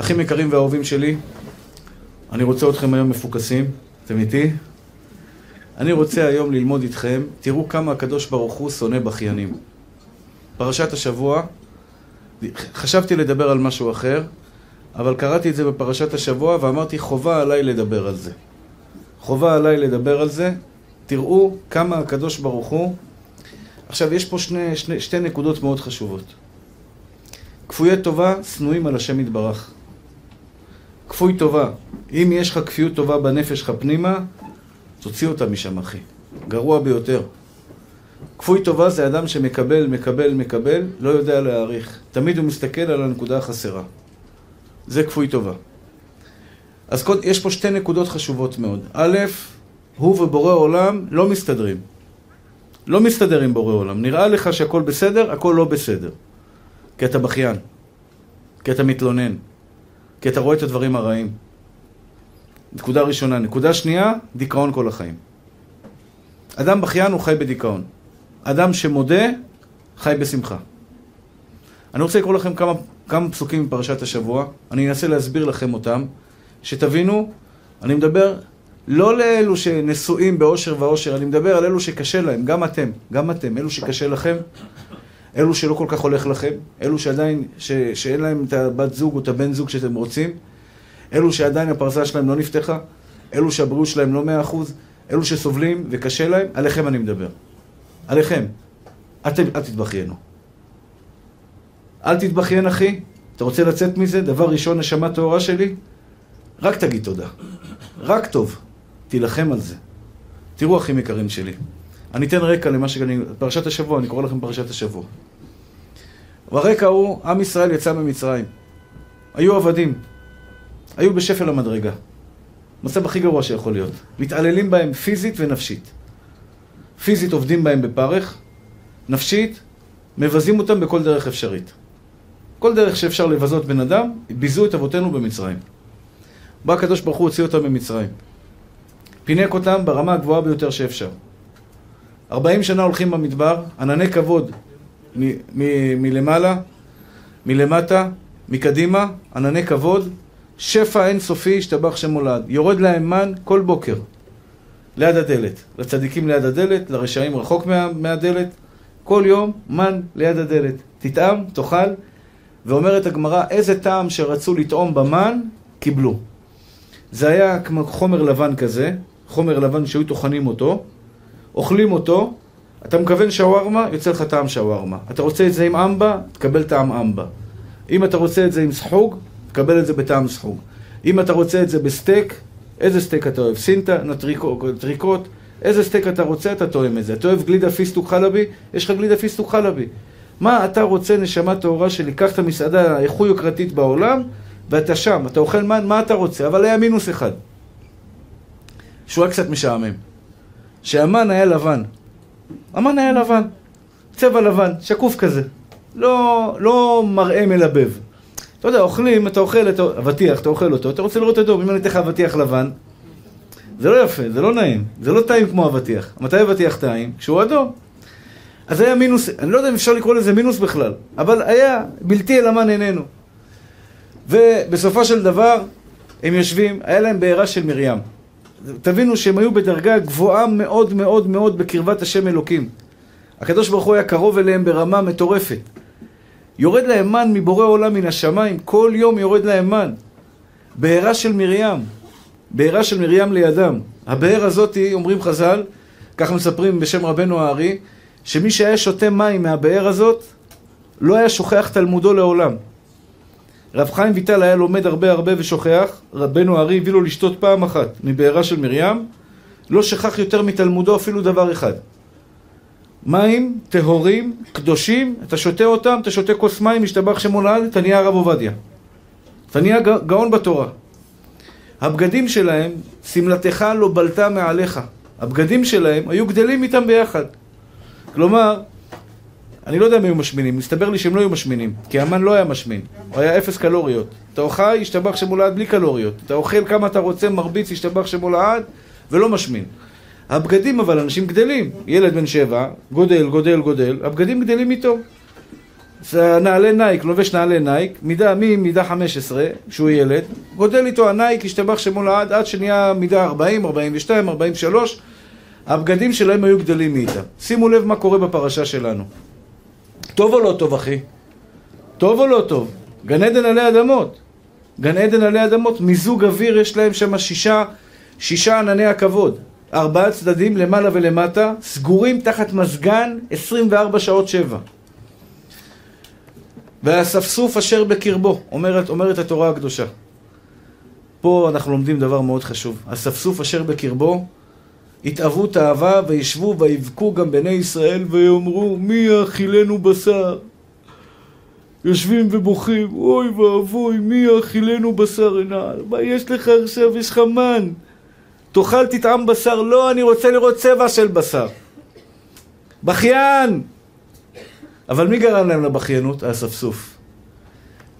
אחים יקרים ואהובים שלי, אני רוצה אתכם היום מפוקסים. אתם איתי? אני רוצה היום ללמוד איתכם, תראו כמה הקדוש ברוך הוא שונא בכיינים. פרשת השבוע, חשבתי לדבר על משהו אחר, אבל קראתי את זה בפרשת השבוע ואמרתי חובה עליי לדבר על זה. חובה עליי לדבר על זה. תראו כמה הקדוש ברוך הוא... עכשיו, יש פה שני, שני, שתי נקודות מאוד חשובות. כפויי טובה שנואים על השם יתברך. כפוי טובה. אם יש לך כפיות טובה בנפש שלך פנימה, תוציא אותה משם, אחי. גרוע ביותר. כפוי טובה זה אדם שמקבל, מקבל, מקבל, לא יודע להעריך. תמיד הוא מסתכל על הנקודה החסרה. זה כפוי טובה. אז יש פה שתי נקודות חשובות מאוד. א', הוא ובורא עולם לא מסתדרים. לא מסתדר עם בורא עולם. נראה לך שהכל בסדר, הכל לא בסדר. כי אתה בכיין. כי אתה מתלונן. כי אתה רואה את הדברים הרעים. נקודה ראשונה. נקודה שנייה, דיכאון כל החיים. אדם בכיין הוא חי בדיכאון. אדם שמודה, חי בשמחה. אני רוצה לקרוא לכם כמה, כמה פסוקים מפרשת השבוע, אני אנסה להסביר לכם אותם, שתבינו, אני מדבר לא לאלו שנשואים באושר ואושר, אני מדבר על אלו שקשה להם, גם אתם, גם אתם, אלו שקשה לכם, אלו שלא כל כך הולך לכם, אלו שעדיין, ש, שאין להם את הבת זוג או את הבן זוג שאתם רוצים, אלו שעדיין הפרסה שלהם לא נפתחה, אלו שהבריאות שלהם לא מאה אחוז, אלו שסובלים וקשה להם, עליכם אני מדבר. עליכם. אתם, אל תתבכיינו. אל תתבכיין, אחי. אתה רוצה לצאת מזה? דבר ראשון, נשמה טהורה שלי? רק תגיד תודה. רק טוב. תילחם על זה. תראו, אחים יקרים שלי. אני אתן רקע למה שאני... פרשת השבוע, אני קורא לכם פרשת השבוע. ברקע הוא, עם ישראל יצא ממצרים. היו עבדים. היו בשפל המדרגה. מצב הכי גרוע שיכול להיות. מתעללים בהם פיזית ונפשית. פיזית עובדים בהם בפרך, נפשית, מבזים אותם בכל דרך אפשרית. כל דרך שאפשר לבזות בן אדם, ביזו את אבותינו במצרים. בא הקדוש ברוך הוא הוציא אותם ממצרים. פינק אותם ברמה הגבוהה ביותר שאפשר. ארבעים שנה הולכים במדבר, ענני כבוד מלמעלה, מלמטה, מקדימה, ענני כבוד, שפע אינסופי, השתבח שם מולד. יורד להם מן כל בוקר, ליד הדלת. לצדיקים ליד הדלת, לרשעים רחוק מה, מהדלת. כל יום מן ליד הדלת. תטעם, תאכל, ואומרת הגמרא, איזה טעם שרצו לטעום במן, קיבלו. זה היה כמו חומר לבן כזה, חומר לבן שהיו טוחנים אותו, אוכלים אותו, אתה מכוון שווארמה, יוצא לך טעם שווארמה. אתה רוצה את זה עם אמבה, תקבל טעם אמבה. אם אתה רוצה את זה עם סחוג, תקבל את זה בטעם סחוג. אם אתה רוצה את זה בסטייק, איזה סטייק אתה אוהב? סינטה, אנטריקוט, איזה סטייק אתה רוצה, אתה טועם את זה. אתה אוהב גלידה פיסטוק חלבי? יש לך גלידה פיסטוק חלבי. מה אתה רוצה, נשמה טהורה שלי? קח את המסעדה הכי יוקרתית בעולם, ואתה שם, אתה אוכל מן, מה אתה רוצה? אבל היה מינוס אחד. שהוא היה קצת משעמם. שהמן היה לבן. המן היה לבן. צבע לבן, שקוף כזה. לא, לא מראה מלבב. אתה יודע, אוכלים, אתה אוכל את אבטיח, אתה אוכל אותו, אתה רוצה לראות אדום, אם אני אתן לך אבטיח לבן, זה לא יפה, זה לא נעים, זה לא טעים כמו אבטיח. מתי אבטיח טעים? כשהוא אדום. אז היה מינוס, אני לא יודע אם אפשר לקרוא לזה מינוס בכלל, אבל היה בלתי אל המן עינינו. ובסופו של דבר, הם יושבים, היה להם בעירה של מרים. תבינו שהם היו בדרגה גבוהה מאוד מאוד מאוד בקרבת השם אלוקים. הקדוש ברוך הוא היה קרוב אליהם ברמה מטורפת. יורד להם מן מבורא עולם מן השמיים, כל יום יורד להם מן. בעירה של מרים, בעירה של מרים לידם. הבאר הזאתי, אומרים חז"ל, כך מספרים בשם רבנו הארי, שמי שהיה שותה מים מהבאר הזאת, לא היה שוכח תלמודו לעולם. רב חיים ויטל היה לומד הרבה הרבה ושוכח, רבנו הארי הביא לו לשתות פעם אחת מבארה של מרים, לא שכח יותר מתלמודו אפילו דבר אחד. מים טהורים, קדושים, אתה שותה אותם, אתה שותה כוס מים, משתבח שמו לעד, אתה נהיה הרב עובדיה. אתה נהיה גאון בתורה. הבגדים שלהם, שמלתך לא בלטה מעליך. הבגדים שלהם היו גדלים איתם ביחד. כלומר, אני לא יודע אם היו משמינים, מסתבר לי שהם לא היו משמינים, כי המן לא היה משמין, הוא היה אפס קלוריות. אתה אוכל, ישתבח שמו לעד בלי קלוריות. אתה אוכל כמה אתה רוצה, מרביץ, ישתבח שמו לעד, ולא משמין. הבגדים אבל, אנשים גדלים. ילד בן שבע, גודל, גודל, גודל, הבגדים גדלים איתו. זה נעלי נייק, לובש נעלי נייק, מידה ממידה 15, כשהוא ילד, גודל איתו הנייק, השתבח שמו לעד, עד שנהיה מידה 40, 42, 43, הבגדים שלהם היו גדלים איתם. שימו לב מה קורה בפרשה שלנו. טוב או לא טוב, אחי? טוב או לא טוב? גן עדן עלי אדמות. גן עדן עלי אדמות, מיזוג אוויר, יש להם שם שישה, שישה ענני הכבוד. ארבעה צדדים, למעלה ולמטה, סגורים תחת מזגן 24 שעות שבע. והאספסוף אשר בקרבו, אומרת, אומרת התורה הקדושה. פה אנחנו לומדים דבר מאוד חשוב. אספסוף אשר בקרבו, התאוו תאווה וישבו ויבכו גם בני ישראל ויאמרו מי יאכילנו בשר? יושבים ובוכים, אוי ואבוי, מי יאכילנו בשר עינל? מה יש לך עכשיו? יש לך מן. תאכל תטעם בשר. לא, אני רוצה לראות צבע של בשר. בכיין! אבל מי גרם להם לבכיינות? האספסוף.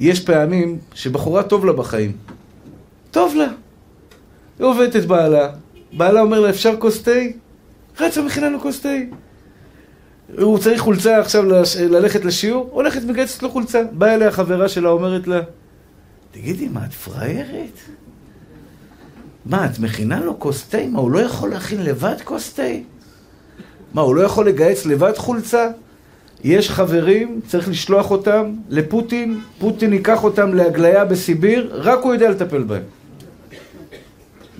יש פעמים שבחורה טוב לה בחיים. טוב לה. היא עובדת בעלה, בעלה אומר לה, אפשר כוס תה? רצה מכינה לו כוס תה. הוא צריך חולצה עכשיו לש... ללכת לשיעור, הולכת מגייסת לו חולצה. באה אליה חברה שלה, אומרת לה, תגידי, מה, את פראיירת? מה, את מכינה לו כוס תה? מה, הוא לא יכול להכין לבד כוס תה? מה, הוא לא יכול לגייס לבד חולצה? יש חברים, צריך לשלוח אותם לפוטין, פוטין ייקח אותם להגליה בסיביר, רק הוא יודע לטפל בהם.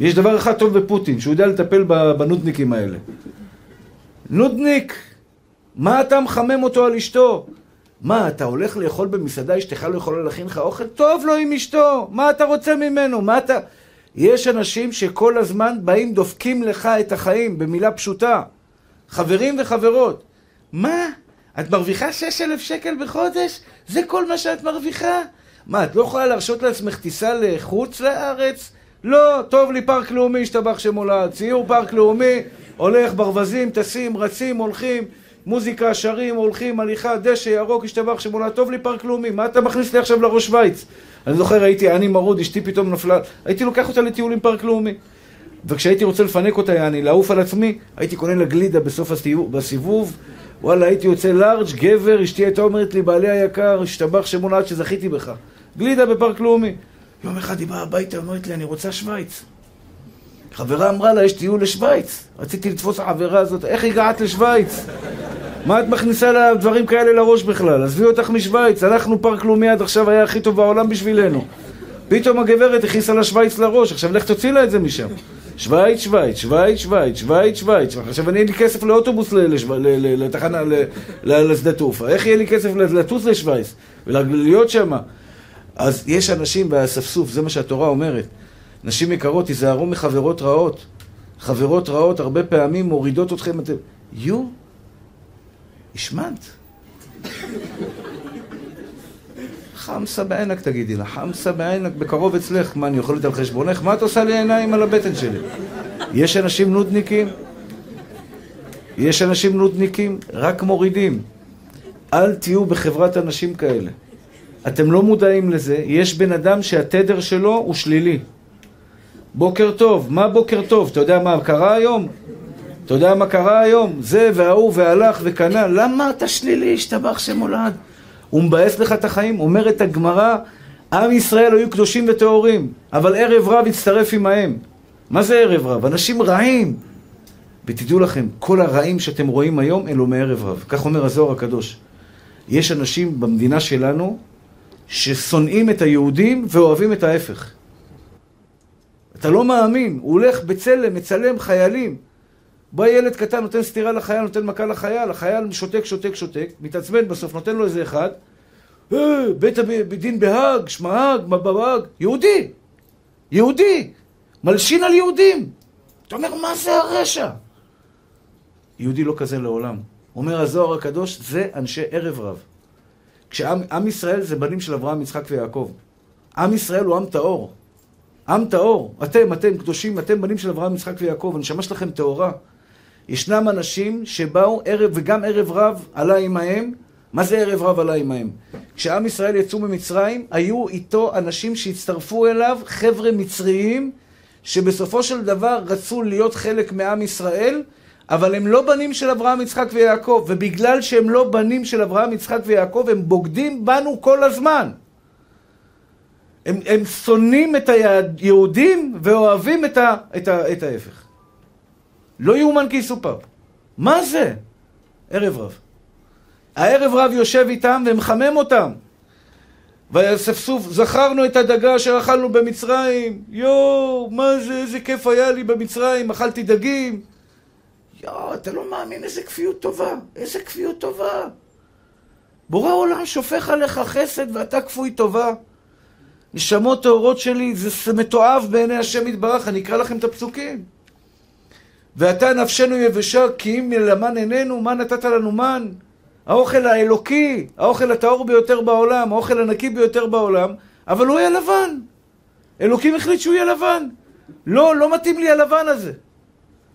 יש דבר אחד טוב בפוטין, שהוא יודע לטפל בנודניקים האלה. נודניק, מה אתה מחמם אותו על אשתו? מה, אתה הולך לאכול במסעדה, אשתך לא יכולה להכין לך אוכל? טוב לו עם אשתו, מה אתה רוצה ממנו? מה אתה... יש אנשים שכל הזמן באים דופקים לך את החיים, במילה פשוטה. חברים וחברות. מה? את מרוויחה 6,000 שקל בחודש? זה כל מה שאת מרוויחה? מה, את לא יכולה להרשות לעצמך טיסה לחוץ לארץ? לא, טוב לי פארק לאומי, השתבח שמו לעד. ציור פארק לאומי, הולך, ברווזים, טסים, רצים, הולכים, מוזיקה, שרים, הולכים, הליכה, דשא, ירוק, השתבח שמו לעד. טוב לי פארק לאומי, מה אתה מכניס לי עכשיו לראש שווייץ? אני זוכר, הייתי עני מרוד, אשתי פתאום נפלה, הייתי לוקח אותה לטיול עם פארק לאומי. וכשהייתי רוצה לפנק אותה, יעני, לעוף על עצמי, הייתי קונה לה גלידה בסוף הסיבוב, בסיבוב, וואלה, הייתי יוצא לארג', גבר, אשתי הייתה אומרת לי, בעלי היקר, השתבח שמונה שזכיתי בך. גלידה בפארק לאומי. יום אחד היא באה הביתה, אומרת לי, אני רוצה שווייץ. חברה אמרה לה, יש טיול לשווייץ. רציתי לתפוס החברה הזאת, איך הגעת לשווייץ? מה את מכניסה לה דברים כאלה לראש בכלל? עזבי אותך משווייץ, הלכנו פארק לאומי עד עכשיו היה הכי טוב בעולם בשבילנו. פתאום הגברת הכניסה לה שווייץ לראש, עכשיו לך תוציא לה את זה משם. שווייץ, שווייץ, שווייץ, שווייץ, שווייץ, שווייץ. עכשיו אני אין לי כסף לאוטובוס לתחנה, לשדה תעופה. איך יהיה לי כסף לטוס לשווייץ ולהיות שם? אז יש אנשים באספסוף, זה מה שהתורה אומרת. נשים יקרות, תיזהרו מחברות רעות. חברות רעות הרבה פעמים מורידות אתכם, אתם... יו, השמנת. חמסה בעינק תגידי לה, חמסה בעינק בקרוב אצלך, מה אני אוכלת על חשבונך? מה את עושה לי עיניים על הבטן שלי? יש אנשים נודניקים? יש אנשים נודניקים? רק מורידים. אל תהיו בחברת אנשים כאלה. אתם לא מודעים לזה, יש בן אדם שהתדר שלו הוא שלילי. בוקר טוב, מה בוקר טוב? אתה יודע מה קרה היום? אתה יודע מה קרה היום? זה וההוא והלך וקנה, למה אתה שלילי? השתבח שמולד. הוא מבאס לך את החיים. אומרת הגמרא, עם ישראל היו קדושים וטהורים, אבל ערב רב הצטרף עמהם. מה זה ערב רב? אנשים רעים. ותדעו לכם, כל הרעים שאתם רואים היום, אלו מערב רב. כך אומר הזוהר הקדוש. יש אנשים במדינה שלנו ששונאים את היהודים ואוהבים את ההפך. אתה לא מאמין, הוא הולך בצלם, מצלם חיילים. בא ילד קטן, נותן סטירה לחייל, נותן מכה לחייל, החייל שותק, שותק, שותק, מתעצבן בסוף, נותן לו איזה אחד, אה, בית הדין בהאג, שמהאג, מבהאג, יהודי, יהודי, מלשין על יהודים. אתה אומר, מה זה הרשע? יהודי לא כזה לעולם. אומר הזוהר הקדוש, זה אנשי ערב רב. כשעם ישראל זה בנים של אברהם, יצחק ויעקב. עם ישראל הוא עם טהור. עם טהור. אתם, אתם קדושים, אתם בנים של אברהם, יצחק ויעקב, הנשמה שלכם טהורה. ישנם אנשים שבאו ערב, וגם ערב רב עלה עמהם. מה זה ערב רב עלה עמהם? כשעם ישראל יצאו ממצרים, היו איתו אנשים שהצטרפו אליו, חבר'ה מצריים, שבסופו של דבר רצו להיות חלק מעם ישראל, אבל הם לא בנים של אברהם, יצחק ויעקב, ובגלל שהם לא בנים של אברהם, יצחק ויעקב, הם בוגדים בנו כל הזמן. הם, הם שונאים את היהודים ואוהבים את, ה, את, ה, את ההפך. לא יאומן כי יסופר. מה זה? ערב רב. הערב רב יושב איתם ומחמם אותם. ויאספסוף, זכרנו את הדגה אשר אכלנו במצרים. יואו, מה זה, איזה כיף היה לי במצרים, אכלתי דגים. יואו, אתה לא מאמין איזה כפיות טובה, איזה כפיות טובה. בורא עולם שופך עליך חסד ואתה כפוי טובה. נשמות טהורות שלי, זה מתועב בעיני השם יתברך, אני אקרא לכם את הפסוקים. ואתה נפשנו יבשה, כי אם למן עינינו, מה נתת לנו מן? האוכל האלוקי, האוכל הטהור ביותר בעולם, האוכל הנקי ביותר בעולם, אבל הוא יהיה לבן. אלוקים החליט שהוא יהיה לבן. לא, לא מתאים לי הלבן הזה.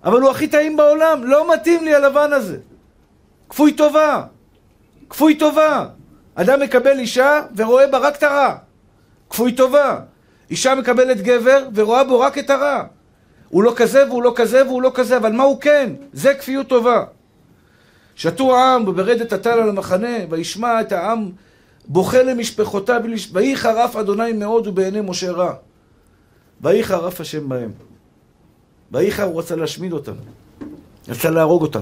אבל הוא הכי טעים בעולם, לא מתאים לי הלבן הזה. כפוי טובה. כפוי טובה. אדם מקבל אישה ורואה בה רק את הרע. כפוי טובה. אישה מקבלת גבר ורואה בו רק את הרע. הוא לא כזה והוא לא כזה והוא לא כזה, אבל מה הוא כן? זה כפיות טובה. שתו העם וברדת הטל על המחנה, וישמע את העם בוכה למשפחותיו, ויהי חרף אדוני מאוד ובעיני משה רע. ויהי חרף השם בהם. חר הוא רצה להשמיד אותם. רצה להרוג אותם.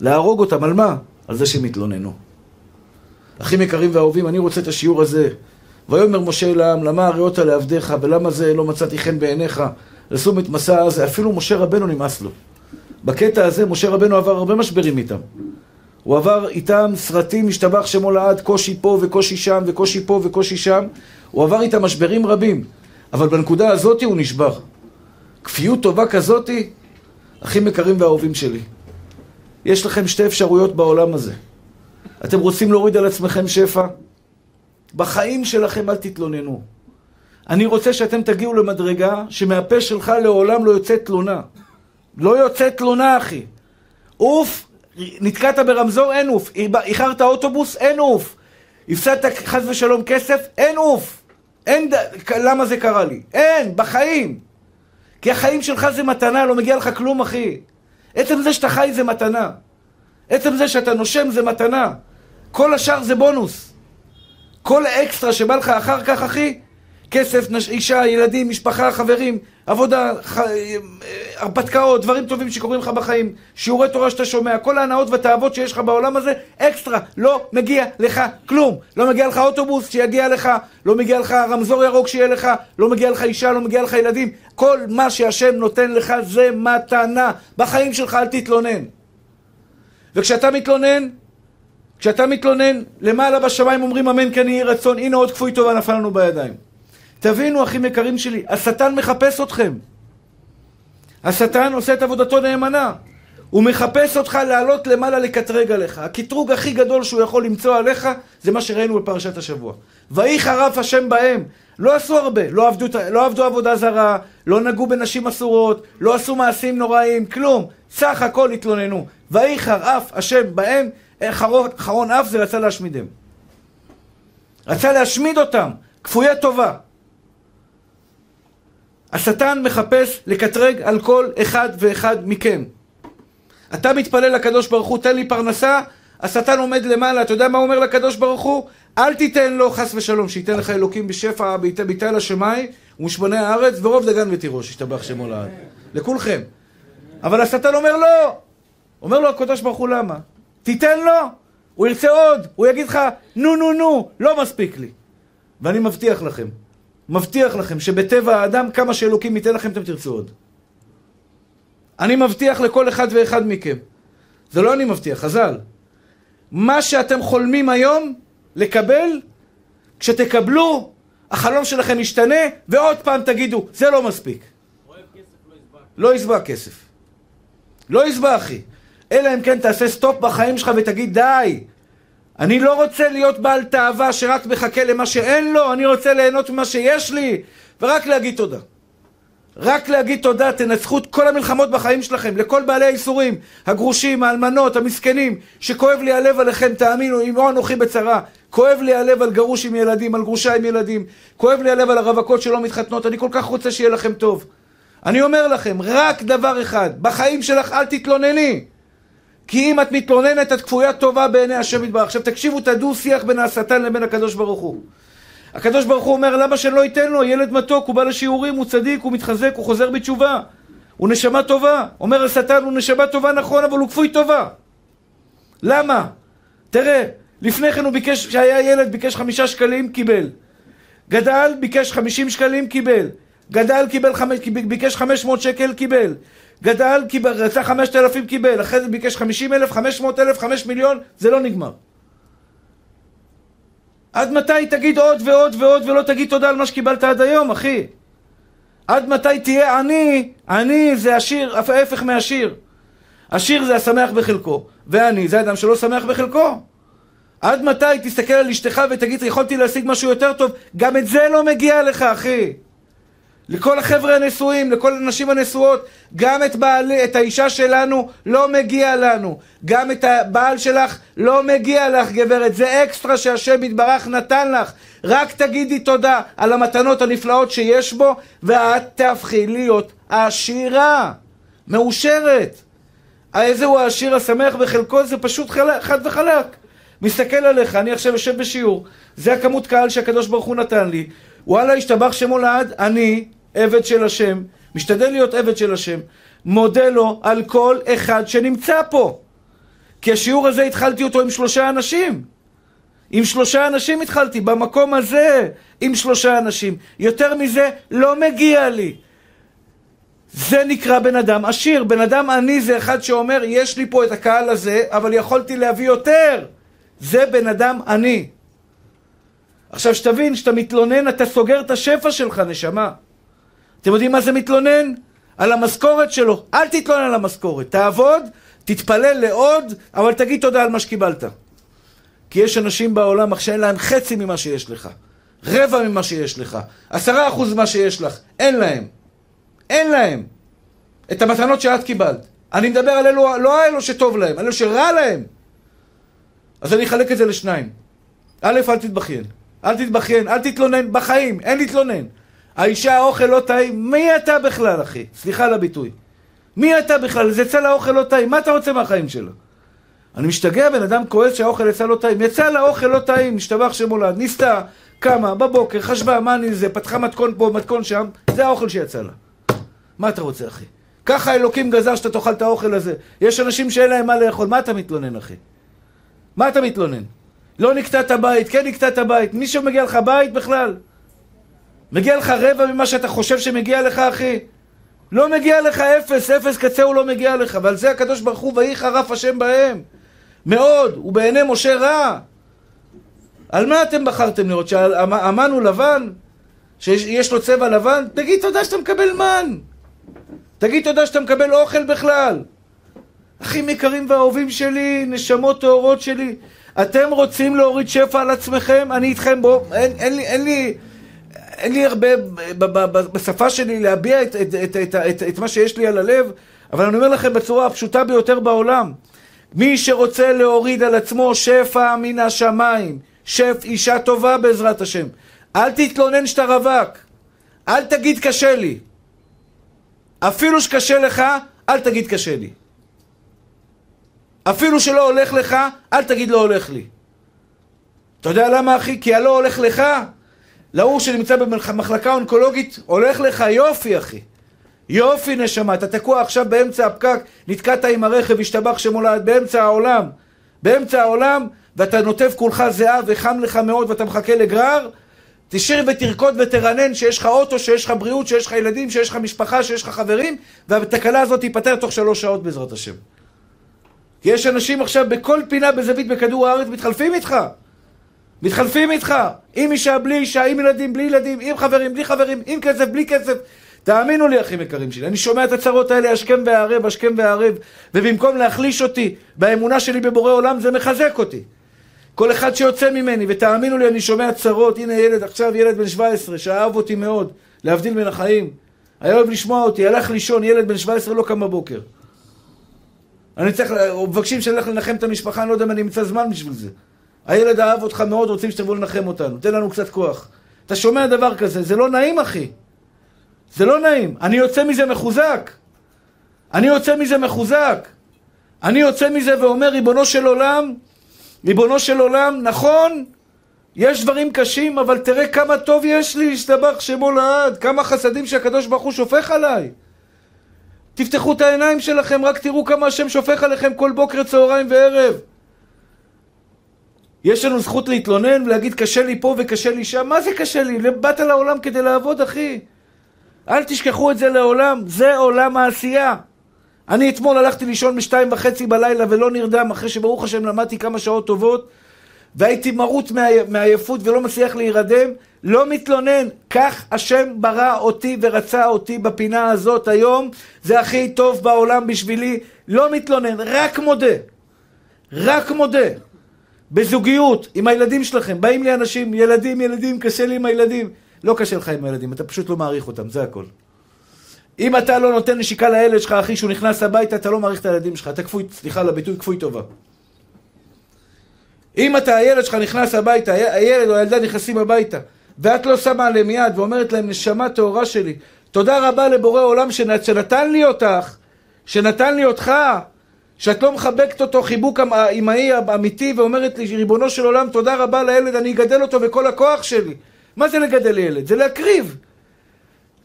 להרוג אותם, על מה? על זה שהם התלוננו. אחים יקרים ואהובים, אני רוצה את השיעור הזה. ויאמר משה אל העם, למה הריאות לעבדיך, ולמה זה לא מצאתי חן בעיניך, לשום את מסע הזה. אפילו משה רבנו נמאס לו. בקטע הזה משה רבנו עבר הרבה משברים איתם. הוא עבר איתם סרטים, השתבח שמו לעד, קושי פה וקושי שם וקושי פה וקושי שם. הוא עבר איתם משברים רבים, אבל בנקודה הזאת הוא נשבר. כפיות טובה כזאתי, אחים יקרים ואהובים שלי. יש לכם שתי אפשרויות בעולם הזה. אתם רוצים להוריד על עצמכם שפע? בחיים שלכם אל תתלוננו. אני רוצה שאתם תגיעו למדרגה שמהפה שלך לעולם לא יוצאת תלונה. לא יוצאת תלונה, אחי. אוף, נתקעת ברמזור, אין אוף. איחרת אוטובוס, אין אוף. הפסדת חס ושלום כסף, אין אוף. אין, ד... למה זה קרה לי? אין, בחיים. כי החיים שלך זה מתנה, לא מגיע לך כלום, אחי. עצם זה שאתה חי זה מתנה. עצם זה שאתה נושם זה מתנה. כל השאר זה בונוס. כל האקסטרה שבא לך אחר כך, אחי, כסף, נש... אישה, ילדים, משפחה, חברים, עבודה, ח... הרפתקאות, דברים טובים שקורים לך בחיים, שיעורי תורה שאתה שומע, כל ההנאות והתאוות שיש לך בעולם הזה, אקסטרה, לא מגיע לך כלום. לא מגיע לך אוטובוס שיגיע לך, לא מגיע לך רמזור ירוק שיהיה לך, לא מגיע לך אישה, לא מגיע לך ילדים. כל מה שהשם נותן לך זה מתנה. בחיים שלך אל תתלונן. וכשאתה מתלונן, כשאתה מתלונן, למעלה בשמיים אומרים אמן כן יהי רצון, הנה עוד כפוי טובה נפל לנו בידיים. תבינו, אחים יקרים שלי, השטן מחפש אתכם. השטן עושה את עבודתו נאמנה. הוא מחפש אותך לעלות למעלה לקטרג עליך. הקטרוג הכי גדול שהוא יכול למצוא עליך, זה מה שראינו בפרשת השבוע. ויהי חרף השם בהם. לא עשו הרבה, לא עבדו, לא עבדו עבודה זרה, לא נגעו בנשים אסורות, לא עשו מעשים נוראים, כלום. סך הכל התלוננו. ויהי חרף השם בהם, חרון אף זה רצה להשמידם. רצה להשמיד אותם, כפויי טובה. השטן מחפש לקטרג על כל אחד ואחד מכם. אתה מתפלל לקדוש ברוך הוא, תן לי פרנסה, השטן עומד למעלה, אתה יודע מה הוא אומר לקדוש ברוך הוא? אל תיתן לו חס ושלום, שייתן לך אלוקים בשפע, ביתה לשמי, ומשמני הארץ, ורוב דגן ותירוש, ישתבח שמו לעד. לכולכם. אבל השטן אומר לא! אומר לו הקדוש ברוך הוא למה? תיתן לו, הוא ירצה עוד, הוא יגיד לך נו נו נו, לא מספיק לי. ואני מבטיח לכם, מבטיח לכם שבטבע האדם, כמה שאלוקים ייתן לכם, אתם תרצו עוד. אני מבטיח לכל אחד ואחד מכם. זה לא אני מבטיח, חז"ל. מה שאתם חולמים היום לקבל, כשתקבלו, החלום שלכם ישתנה, ועוד פעם תגידו, זה לא מספיק. לא יסבע כסף. לא יסבע, אחי. אלא אם כן תעשה סטופ בחיים שלך ותגיד, די, אני לא רוצה להיות בעל תאווה שרק מחכה למה שאין לו, אני רוצה ליהנות ממה שיש לי, ורק להגיד תודה. רק להגיד תודה, תנצחו את כל המלחמות בחיים שלכם, לכל בעלי האיסורים, הגרושים, האלמנות, המסכנים, שכואב לי הלב עליכם, תאמינו, אמו אנוכי בצרה. כואב לי הלב על גרוש עם ילדים, על גרושה עם ילדים. כואב לי הלב על הרווקות שלא מתחתנות, אני כל כך רוצה שיהיה לכם טוב. אני אומר לכם, רק דבר אחד, בחיים שלך אל תתלונני. כי אם את מתלוננת, את כפוית טובה בעיני השם יתברך. עכשיו תקשיבו את הדו-שיח בין השטן לבין הקדוש ברוך הוא. הקדוש ברוך הוא אומר, למה שלא ייתן לו? ילד מתוק, הוא בא לשיעורים, הוא צדיק, הוא מתחזק, הוא חוזר בתשובה. הוא נשמה טובה. אומר השטן, הוא נשמה טובה נכון, אבל הוא כפוי טובה. למה? תראה, לפני כן הוא ביקש, כשהיה ילד, ביקש חמישה שקלים, קיבל. גדל, ביקש חמישים שקלים, קיבל. גדל, קיבל חמש, ביקש חמש מאות שקל, קיבל. גדל, קיבל, רצה חמשת אלפים, קיבל. אחרי זה ביקש חמישים אלף, חמש מאות אלף, חמש מיליון, זה לא נגמר. עד מתי תגיד עוד ועוד ועוד ולא תגיד תודה על מה שקיבלת עד היום, אחי? עד מתי תהיה עני? עני זה עשיר, ההפך מעשיר. עשיר זה השמח בחלקו, ועני זה אדם שלא שמח בחלקו. עד מתי תסתכל על אשתך ותגיד, יכולתי להשיג משהו יותר טוב? גם את זה לא מגיע לך, אחי. לכל החבר'ה הנשואים, לכל הנשים הנשואות, גם את, בעל, את האישה שלנו לא מגיע לנו. גם את הבעל שלך לא מגיע לך, גברת. זה אקסטרה שהשם יתברך נתן לך. רק תגידי תודה על המתנות הנפלאות שיש בו, ואת תהפכי להיות עשירה, מאושרת. איזה הוא העשיר השמח בחלקו? זה פשוט חד וחלק. מסתכל עליך, אני עכשיו יושב בשיעור, זה הכמות קהל שהקדוש ברוך הוא נתן לי. וואלה, השתבח שמו לעד, אני עבד של השם, משתדל להיות עבד של השם, מודה לו על כל אחד שנמצא פה. כי השיעור הזה התחלתי אותו עם שלושה אנשים. עם שלושה אנשים התחלתי, במקום הזה עם שלושה אנשים. יותר מזה לא מגיע לי. זה נקרא בן אדם עשיר. בן אדם עני זה אחד שאומר, יש לי פה את הקהל הזה, אבל יכולתי להביא יותר. זה בן אדם עני. עכשיו שתבין, כשאתה מתלונן, אתה סוגר את השפע שלך, נשמה. אתם יודעים מה זה מתלונן? על המשכורת שלו. אל תתלונן על המשכורת. תעבוד, תתפלל לעוד, אבל תגיד תודה על מה שקיבלת. כי יש אנשים בעולם עכשיו אין להם חצי ממה שיש לך. רבע ממה שיש לך. עשרה אחוז ממה שיש לך. אין להם. אין להם. את המתנות שאת קיבלת. אני מדבר על אלו, לא אלו שטוב להם, אלו שרע להם. אז אני אחלק את זה לשניים. א', אל תתבכיין. אל תתבכיין, אל תתלונן, בחיים, אין להתלונן. האישה האוכל לא טעים, מי אתה בכלל, אחי? סליחה על הביטוי. מי אתה בכלל? זה יצא לאוכל לא טעים, מה אתה רוצה מהחיים שלו? אני משתגע, בן אדם כועס שהאוכל יצא לא טעים. יצא לאוכל לא טעים, משתבח שמולד, ניסתה, קמה, בבוקר, חשבה, מה אני זה, פתחה מתכון פה, מתכון שם, זה האוכל שיצא לה. מה אתה רוצה, אחי? ככה אלוקים גזר שאתה תאכל את האוכל הזה. יש אנשים שאין להם מה לאכול, מה אתה מתלונן, אחי? מה אתה מתלונן? לא נקטע את הבית, כן נקטע את הבית. מישהו מגיע לך בית בכלל? מגיע לך רבע ממה שאתה חושב שמגיע לך, אחי? לא מגיע לך אפס, אפס קצה הוא לא מגיע לך. ועל זה הקדוש ברוך הוא, ויהי חרף השם בהם. מאוד, ובעיני משה רע. על מה אתם בחרתם לראות? שהמן הוא לבן? שיש לו צבע לבן? תגיד תודה שאתה מקבל מן. תגיד תודה שאתה מקבל אוכל בכלל. אחים יקרים ואהובים שלי, נשמות טהורות שלי, אתם רוצים להוריד שפע על עצמכם? אני איתכם, בואו, אין, אין לי, אין לי, אין לי הרבה בשפה שלי להביע את, את, את, את, את, את מה שיש לי על הלב, אבל אני אומר לכם בצורה הפשוטה ביותר בעולם, מי שרוצה להוריד על עצמו שפע מן השמיים, שף אישה טובה בעזרת השם, אל תתלונן שאתה רווק, אל תגיד קשה לי. אפילו שקשה לך, אל תגיד קשה לי. אפילו שלא הולך לך, אל תגיד לא הולך לי. אתה יודע למה אחי? כי הלא הולך לך, להוא שנמצא במחלקה אונקולוגית, הולך לך יופי אחי. יופי נשמה, אתה תקוע עכשיו באמצע הפקק, נתקעת עם הרכב, השתבח שמולד, באמצע העולם. באמצע העולם, ואתה נוטף כולך זהה וחם לך מאוד ואתה מחכה לגרר, תשאיר ותרקוד ותרנן שיש לך אוטו, שיש לך בריאות, שיש לך ילדים, שיש לך משפחה, שיש לך חברים, והתקלה הזאת תיפתר תוך שלוש שעות בעזרת השם. כי יש אנשים עכשיו בכל פינה בזווית בכדור הארץ מתחלפים איתך. מתחלפים איתך. עם אישה, בלי אישה, עם ילדים, בלי ילדים, עם חברים, בלי חברים, עם כסף, בלי כסף. תאמינו לי, אחים יקרים שלי, אני שומע את הצרות האלה השכם והערב, השכם והערב, ובמקום להחליש אותי באמונה שלי בבורא עולם, זה מחזק אותי. כל אחד שיוצא ממני, ותאמינו לי, אני שומע צרות, הנה ילד, עכשיו ילד בן 17, שאהב אותי מאוד, להבדיל מן החיים. היה אוהב לשמוע אותי, הלך לישון, ילד בן 17 לא קם בבוקר. אני צריך, מבקשים שאני אלך לנחם את המשפחה, אני לא יודע אם אני אמצא זמן בשביל זה. הילד אהב אותך מאוד, רוצים שתבוא לנחם אותנו, תן לנו קצת כוח. אתה שומע דבר כזה, זה לא נעים אחי. זה לא נעים. אני יוצא מזה מחוזק. אני יוצא מזה מחוזק. אני יוצא מזה ואומר, ריבונו של עולם, ריבונו של עולם, נכון, יש דברים קשים, אבל תראה כמה טוב יש לי, השתבח שמו לעד, כמה חסדים שהקדוש ברוך הוא שופך עליי. תפתחו את העיניים שלכם, רק תראו כמה השם שופך עליכם כל בוקר, צהריים וערב. יש לנו זכות להתלונן ולהגיד קשה לי פה וקשה לי שם, מה זה קשה לי? באת לעולם כדי לעבוד, אחי. אל תשכחו את זה לעולם, זה עולם העשייה. אני אתמול הלכתי לישון בשתיים וחצי בלילה ולא נרדם, אחרי שברוך השם למדתי כמה שעות טובות, והייתי מרוט מעייפות ולא מצליח להירדם, לא מתלונן. כך השם ברא אותי ורצה אותי בפינה הזאת היום, זה הכי טוב בעולם בשבילי. לא מתלונן, רק מודה. רק מודה. בזוגיות, עם הילדים שלכם, באים לי אנשים, ילדים, ילדים, קשה לי עם הילדים. לא קשה לך עם הילדים, אתה פשוט לא מעריך אותם, זה הכל. אם אתה לא נותן נשיקה לילד שלך, אחי, שהוא נכנס הביתה, אתה לא מעריך את הילדים שלך. אתה כפוי, סליחה על הביטוי, כפוי טובה. אם אתה, הילד שלך נכנס הביתה, הילד או הילדה נכנסים הביתה, ואת לא שמה עליהם יד ואומרת להם, נשמה טהורה שלי, תודה רבה לבורא עולם שנת, שנתן לי אותך, שנתן לי אותך, שאת לא מחבקת אותו חיבוק אמהי אמיתי ואומרת לי, ריבונו של עולם, תודה רבה לילד, אני אגדל אותו בכל הכוח שלי. מה זה לגדל ילד? זה להקריב.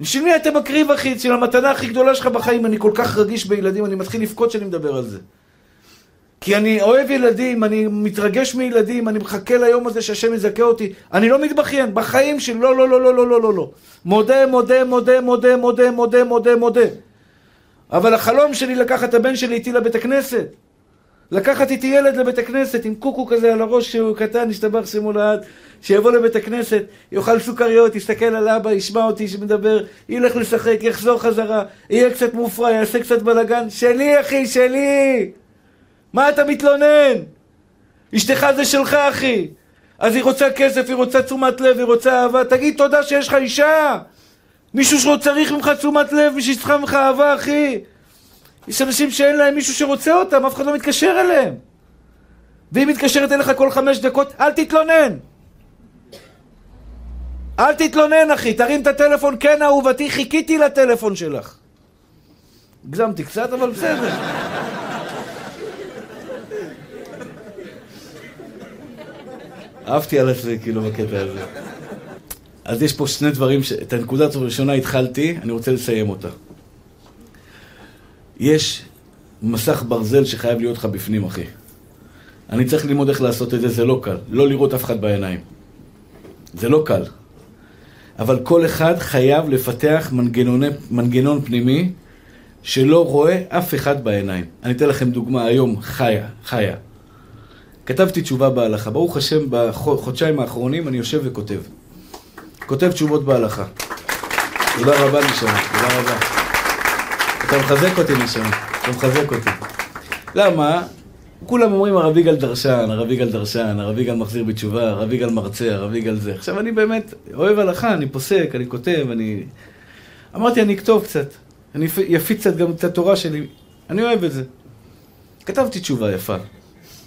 בשביל מי אתה מקריב, אחי? בשביל המתנה הכי גדולה שלך בחיים. אני כל כך רגיש בילדים, אני מתחיל לבכות כשאני מדבר על זה. כי אני אוהב ילדים, אני מתרגש מילדים, אני מחכה ליום הזה שהשם יזכה אותי. אני לא מתבכיין, בחיים שלי, לא, לא, לא, לא, לא, לא, לא. לא. מודה, מודה, מודה, מודה, מודה, מודה, מודה, מודה. אבל החלום שלי לקחת את הבן שלי איתי לבית הכנסת. לקחת איתי ילד לבית הכנסת עם קוקו כזה על הראש שהוא קטן, השתבח שמו לעד, שיבוא לבית הכנסת, יאכל סוכריות, יסתכל על אבא, ישמע אותי שמדבר, ילך לשחק, יחזור חזרה, יהיה קצת מופרע, יעשה קצת בלאגן. שלי, אחי, שלי! מה אתה מתלונן? אשתך זה שלך, אחי. אז היא רוצה כסף, היא רוצה תשומת לב, היא רוצה אהבה. תגיד תודה שיש לך אישה. מישהו שלא צריך ממך תשומת לב, מישהו שצריכה ממך אהבה, אחי. יש אנשים שאין להם מישהו שרוצה אותם, אף אחד לא מתקשר אליהם. והיא מתקשרת אליך כל חמש דקות, אל תתלונן. אל תתלונן, אחי, תרים את הטלפון, כן, אהובתי, חיכיתי לטלפון שלך. הגזמתי קצת, אבל בסדר. אהבתי על עצמי, כאילו, בקטע הזה. אז יש פה שני דברים, ש... את הנקודה הראשונה התחלתי, אני רוצה לסיים אותה. יש מסך ברזל שחייב להיות לך בפנים, אחי. אני צריך ללמוד איך לעשות את זה, זה לא קל. לא לראות אף אחד בעיניים. זה לא קל. אבל כל אחד חייב לפתח מנגנוני, מנגנון פנימי שלא רואה אף אחד בעיניים. אני אתן לכם דוגמה היום, חיה, חיה. כתבתי תשובה בהלכה. ברוך השם, בחודשיים האחרונים אני יושב וכותב. כותב תשובות בהלכה. תודה רבה, נשמה, תודה רבה. אתה מחזק אותי, נשמה, אתה מחזק אותי. למה? כולם אומרים הרב יגאל דרשן, הרב יגאל דרשן, הרב יגאל מחזיר בתשובה, הרב יגאל מרצה, הרב יגאל זה. עכשיו אני באמת אוהב הלכה, אני פוסק, אני כותב, אני... אמרתי, אני אכתוב קצת. אני אפיץ קצת גם את התורה שלי. אני אוהב את זה. כתבתי תשובה יפה.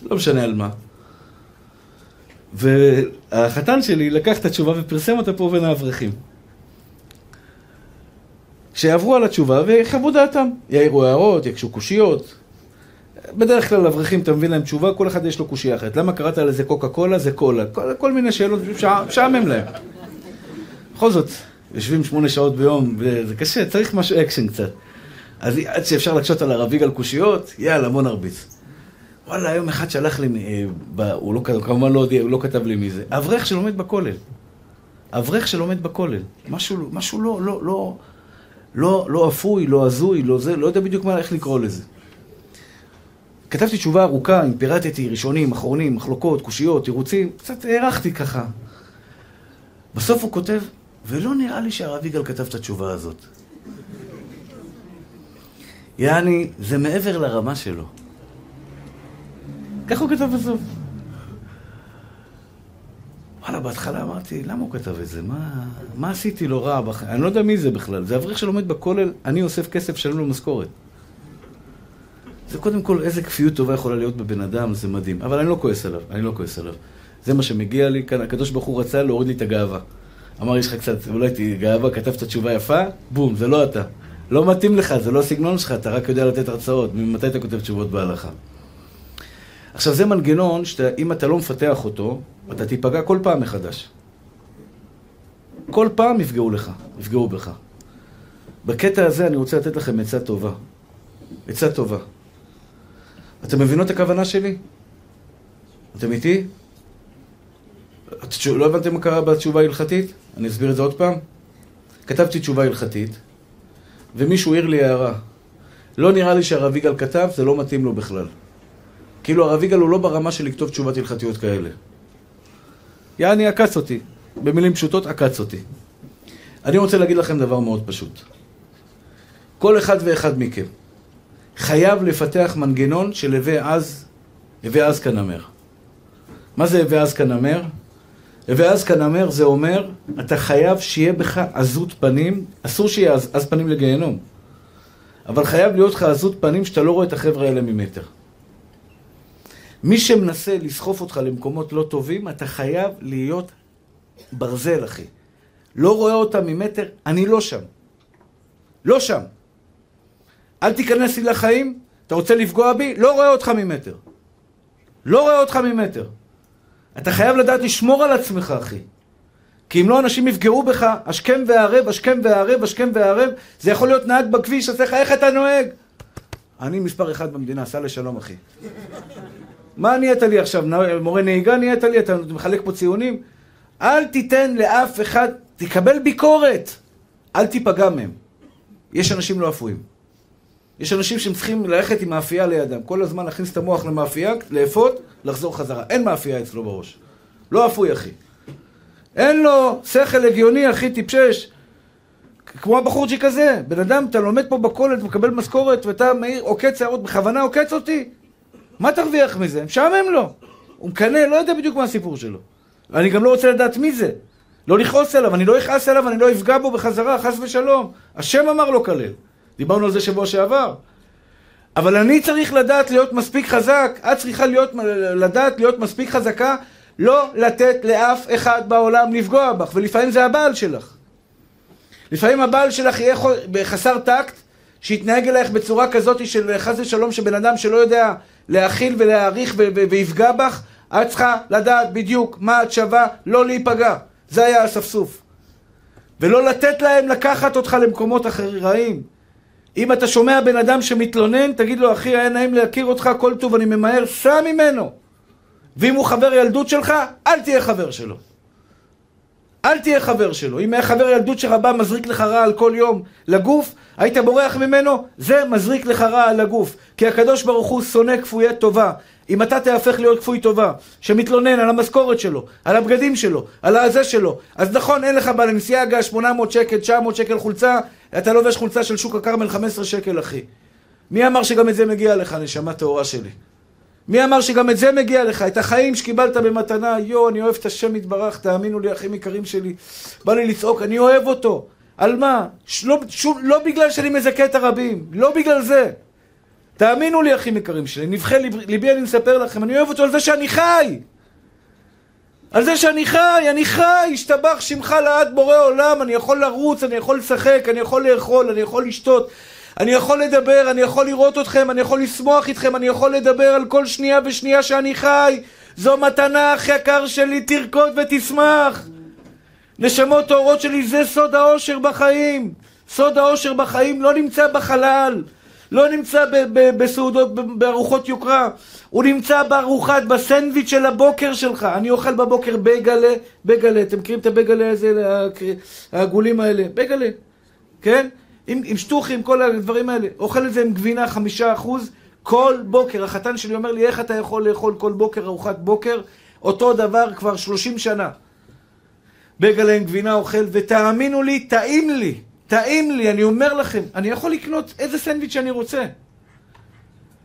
לא משנה על מה. והחתן שלי לקח את התשובה ופרסם אותה פה בין האברכים. שיעברו על התשובה ויחוו דעתם. יעירו הערות, יקשו קושיות. בדרך כלל אברכים, אתה מביא להם תשובה, כל אחד יש לו קושייה אחרת. למה קראת לזה קוקה קולה? זה קולה. כל, כל מיני שאלות, משעמם להם. בכל זאת, יושבים שמונה שעות ביום, וזה קשה, צריך משהו אקשן קצת. אז עד שאפשר להקשות על הרב יגאל קושיות, יאללה, בוא נרביץ. וואלה, היום אחד שלח לי, אה, הוא לא, כמובן לא, הוא לא כתב לי מי זה, אברך שלומד בכולל. אברך שלומד בכולל. משהו, משהו לא, לא, לא, לא, לא אפוי, לא הזוי, לא זה, לא יודע בדיוק מה, איך לקרוא לזה. כתבתי תשובה ארוכה, אם פירטתי ראשונים, אחרונים, מחלוקות, קושיות, תירוצים, קצת הארכתי ככה. בסוף הוא כותב, ולא נראה לי שהרב יגאל כתב את התשובה הזאת. יעני, זה מעבר לרמה שלו. ככה הוא כתב בסוף. וואלה, בהתחלה אמרתי, למה הוא כתב את זה? מה, מה עשיתי לו רע בחיים? אני לא יודע מי זה בכלל. זה אברך שלומד בכולל, אני אוסף כסף, שלם לו משכורת. זה קודם כל, איזה כפיות טובה יכולה להיות בבן אדם, זה מדהים. אבל אני לא כועס עליו, אני לא כועס עליו. זה מה שמגיע לי כאן, הקדוש ברוך הוא רצה להוריד לי את הגאווה. אמר, יש לך קצת, אולי תגאה בה, כתבת תשובה יפה, בום, זה לא אתה. לא מתאים לך, זה לא הסגנון שלך, אתה רק יודע לתת הרצאות. ממתי אתה כותב תשובות בהלכה? עכשיו, זה מנגנון שאם אתה לא מפתח אותו, אתה תיפגע כל פעם מחדש. כל פעם יפגעו לך, יפגעו בך. בקטע הזה אני רוצה לתת לכם עצה טובה. עצה טובה. אתם מבינות את הכוונה שלי? אתם איתי? לא הבנתם מה קרה בתשובה ההלכתית? אני אסביר את זה עוד פעם. כתבתי תשובה הלכתית, ומישהו העיר לי הערה. לא נראה לי שהרב יגאל כתב, זה לא מתאים לו בכלל. כאילו הרב יגאל הוא לא ברמה של לכתוב תשובת הלכתיות כאלה. יעני עקץ אותי. במילים פשוטות, עקץ אותי. אני רוצה להגיד לכם דבר מאוד פשוט. כל אחד ואחד מכם חייב לפתח מנגנון של הווה אז, הווה אז כנמר. מה זה הווה אז כנמר? הווה אז כנמר זה אומר, אתה חייב שיהיה בך עזות פנים, אסור שיהיה עז, עז פנים לגיהנום, אבל חייב להיות לך עזות פנים שאתה לא רואה את החבר'ה האלה ממטר. מי שמנסה לסחוף אותך למקומות לא טובים, אתה חייב להיות ברזל, אחי. לא רואה אותם ממטר, אני לא שם. לא שם. אל תיכנס לי לחיים, אתה רוצה לפגוע בי? לא רואה אותך ממטר. לא רואה אותך ממטר. אתה חייב לדעת לשמור על עצמך, אחי. כי אם לא, אנשים יפגעו בך, השכם והערב, השכם והערב, השכם והערב. זה יכול להיות נהג בכביש, לך, איך אתה נוהג? אני מספר אחד במדינה, סע לשלום, אחי. מה נהיית לי עכשיו? מורה נהיגה נהיית לי? אתה מחלק פה ציונים? אל תיתן לאף אחד, תקבל ביקורת. אל תיפגע מהם. יש אנשים לא אפויים. יש אנשים שהם צריכים ללכת עם מאפייה לידם. כל הזמן להכניס את המוח למאפייה, לאפות, לחזור חזרה. אין מאפייה אצלו בראש. לא אפוי, אחי. אין לו שכל הגיוני, אחי, טיפשש. כמו הבחורצ'יק הזה. בן אדם, אתה לומד פה בכולת, מקבל משכורת, ואתה מעיר, עוקץ שערות, בכוונה עוקץ אותי? מה תרוויח מזה? משעמם לו. הוא מקנא, לא יודע בדיוק מה הסיפור שלו. אני גם לא רוצה לדעת מי זה. לא לכעוס עליו, אני לא אכעס עליו, אני לא אפגע בו בחזרה, חס ושלום. השם אמר לו כלל. דיברנו על זה שבוע שעבר. אבל אני צריך לדעת להיות מספיק חזק, את צריכה להיות, לדעת להיות מספיק חזקה, לא לתת לאף אחד בעולם לפגוע בך, ולפעמים זה הבעל שלך. לפעמים הבעל שלך יהיה חסר טקט, שיתנהג אלייך בצורה כזאת של חס ושלום, שבן אדם שלא יודע להכיל ולהעריך ויפגע בך, את צריכה לדעת בדיוק מה את שווה, לא להיפגע. זה היה האספסוף. ולא לתת להם לקחת אותך למקומות רעים. אם אתה שומע בן אדם שמתלונן, תגיד לו, אחי, היה נעים להכיר אותך, כל טוב, אני ממהר, סע ממנו. ואם הוא חבר ילדות שלך, אל תהיה חבר שלו. אל תהיה חבר שלו. אם היה חבר ילדות שלך בא, מזריק לך רע על כל יום לגוף, היית בורח ממנו, זה מזריק לך רע על הגוף. כי הקדוש ברוך הוא שונא כפויי טובה. אם אתה תהפך להיות כפוי טובה, שמתלונן על המשכורת שלו, על הבגדים שלו, על הזה שלו, אז נכון, אין לך בלנסיאגה 800 שקל, 900 שקל חולצה, אתה לובש חולצה של שוק הכרמל 15 שקל, אחי. מי אמר שגם את זה מגיע לך, נשמה טהורה שלי? מי אמר שגם את זה מגיע לך? את החיים שקיבלת במתנה, יואו, אני אוהב את השם יתברך, תאמינו לי, אחים יקרים שלי. בא לי לצעוק, אני אוהב אותו. על מה? לא, שוב, לא בגלל שאני מזכה את הרבים, לא בגלל זה. תאמינו לי, אחים יקרים שלי, נבחי ליב, ליבי אני מספר לכם, אני אוהב אותו על זה שאני חי! על זה שאני חי, אני חי, השתבח שמך לעד בורא עולם, אני יכול לרוץ, אני יכול לשחק, אני יכול לאכול, אני יכול לשתות, אני יכול לדבר, אני יכול לראות אתכם, אני יכול לשמוח איתכם, אני יכול לדבר על כל שנייה ושנייה שאני חי. זו מתנה, אח יקר שלי, תרקוד ותשמח. נשמות טהורות שלי, זה סוד האושר בחיים. סוד האושר בחיים לא נמצא בחלל. לא נמצא בסעודות, בארוחות יוקרה, הוא נמצא בארוחת, בסנדוויץ' של הבוקר שלך. אני אוכל בבוקר בגלה, בגלה, אתם מכירים את הבגלה הזה, העגולים האלה? בגלה, כן? עם, עם שטוחים, כל הדברים האלה. אוכל את זה עם גבינה חמישה אחוז כל בוקר. החתן שלי אומר לי, איך אתה יכול לאכול כל בוקר ארוחת בוקר? אותו דבר כבר שלושים שנה. בגלה עם גבינה אוכל, ותאמינו לי, טעים לי. טעים לי, אני אומר לכם, אני יכול לקנות איזה סנדוויץ' שאני רוצה.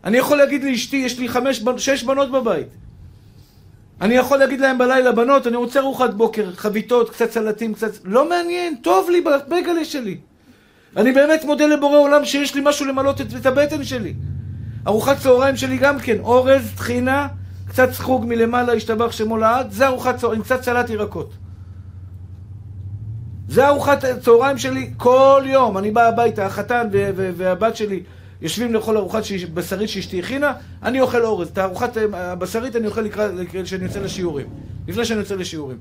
אני יכול להגיד לאשתי, יש לי חמש, שש בנות בבית. אני יכול להגיד להם בלילה, בנות, אני רוצה ארוחת בוקר, חביתות, קצת סלטים, קצת... לא מעניין, טוב לי בגלה שלי. אני באמת מודה לבורא עולם שיש לי משהו למלות את, את הבטן שלי. ארוחת צהריים שלי גם כן, אורז, טחינה, קצת סחוג מלמעלה, השתבח שמו לעד, זה ארוחת צהריים, עם קצת סלט ירקות. זה ארוחת הצהריים שלי כל יום. אני בא הביתה, החתן והבת שלי יושבים לאכול ארוחת בשרית שאשתי הכינה, אני אוכל אורז. את הארוחת הבשרית אני אוכל לקראת, כשאני יוצא לשיעורים. לפני שאני יוצא לשיעורים.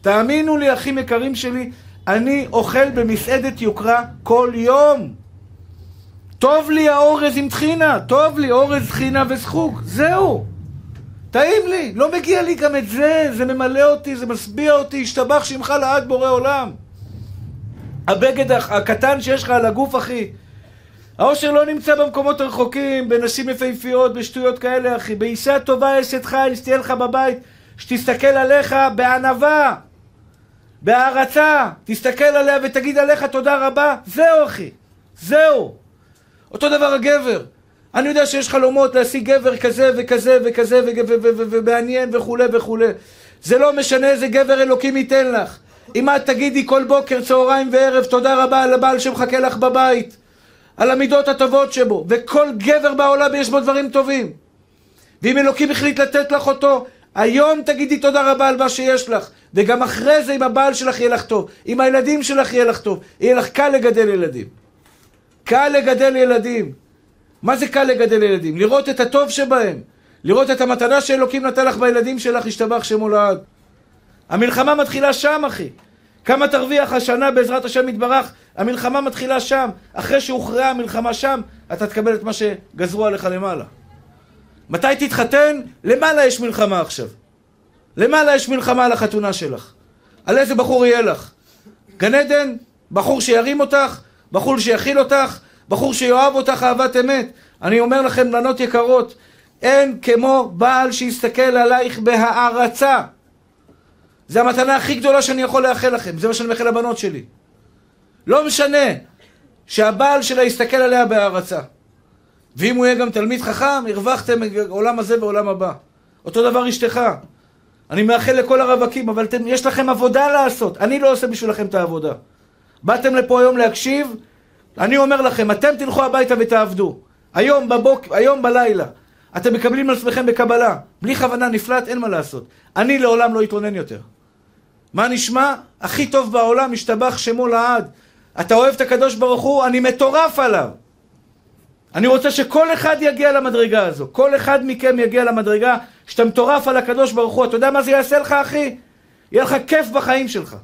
תאמינו לי, אחים יקרים שלי, אני אוכל במסעדת יוקרה כל יום. טוב לי האורז עם טחינה, טוב לי אורז, טחינה וסחוג, זהו. טעים לי, לא מגיע לי גם את זה, זה ממלא אותי, זה משביע אותי, השתבח שמך לעד בורא עולם. הבגד הקטן שיש לך על הגוף, אחי. האושר לא נמצא במקומות הרחוקים, בנשים יפהפיות, בשטויות כאלה, אחי. באישה טובה אשת חיל, שתהיה לך בבית, שתסתכל עליך בענווה, בהערצה, תסתכל עליה ותגיד עליך תודה רבה, זהו, אחי. זהו. אותו דבר הגבר. אני יודע שיש חלומות להשיג גבר כזה וכזה וכזה ומעניין וכולי וכולי. זה לא משנה איזה גבר אלוקים ייתן לך. אם את תגידי כל בוקר, צהריים וערב, תודה רבה על הבעל שמחכה לך בבית, על המידות הטובות שבו, וכל גבר בעולם יש בו דברים טובים. ואם אלוקים החליט לתת לך אותו, היום תגידי תודה רבה על מה שיש לך. וגם אחרי זה, אם הבעל שלך יהיה לך טוב, אם הילדים שלך יהיה לך טוב, יהיה לך קל לגדל ילדים. קל לגדל ילדים. מה זה קל לגדל ילדים? לראות את הטוב שבהם. לראות את המתנה שאלוקים נתן לך בילדים שלך, ישתבח שמו לעד. המלחמה מתחילה שם, אחי. כמה תרוויח השנה בעזרת השם יתברך? המלחמה מתחילה שם. אחרי שהוכרעה המלחמה שם, אתה תקבל את מה שגזרו עליך למעלה. מתי תתחתן? למעלה יש מלחמה עכשיו. למעלה יש מלחמה על החתונה שלך. על איזה בחור יהיה לך? גן עדן? בחור שירים אותך? בחור שיכיל אותך? בחור שיאהב אותך אהבת אמת. אני אומר לכם, בנות יקרות, אין כמו בעל שיסתכל עלייך בהערצה. זה המתנה הכי גדולה שאני יכול לאחל לכם, זה מה שאני מאחל לבנות שלי. לא משנה שהבעל שלה יסתכל עליה בהערצה. ואם הוא יהיה גם תלמיד חכם, הרווחתם עולם הזה ועולם הבא. אותו דבר אשתך. אני מאחל לכל הרווקים, אבל אתם, יש לכם עבודה לעשות. אני לא עושה בשבילכם את העבודה. באתם לפה היום להקשיב, אני אומר לכם, אתם תלכו הביתה ותעבדו. היום בבוק, היום בלילה. אתם מקבלים על עצמכם בקבלה. בלי כוונה נפלט, אין מה לעשות. אני לעולם לא אתלונן יותר. מה נשמע? הכי טוב בעולם, משתבח שמו לעד. אתה אוהב את הקדוש ברוך הוא, אני מטורף עליו. אני רוצה שכל אחד יגיע למדרגה הזו. כל אחד מכם יגיע למדרגה שאתה מטורף על הקדוש ברוך הוא. אתה יודע מה זה יעשה לך, אחי? יהיה לך כיף בחיים שלך.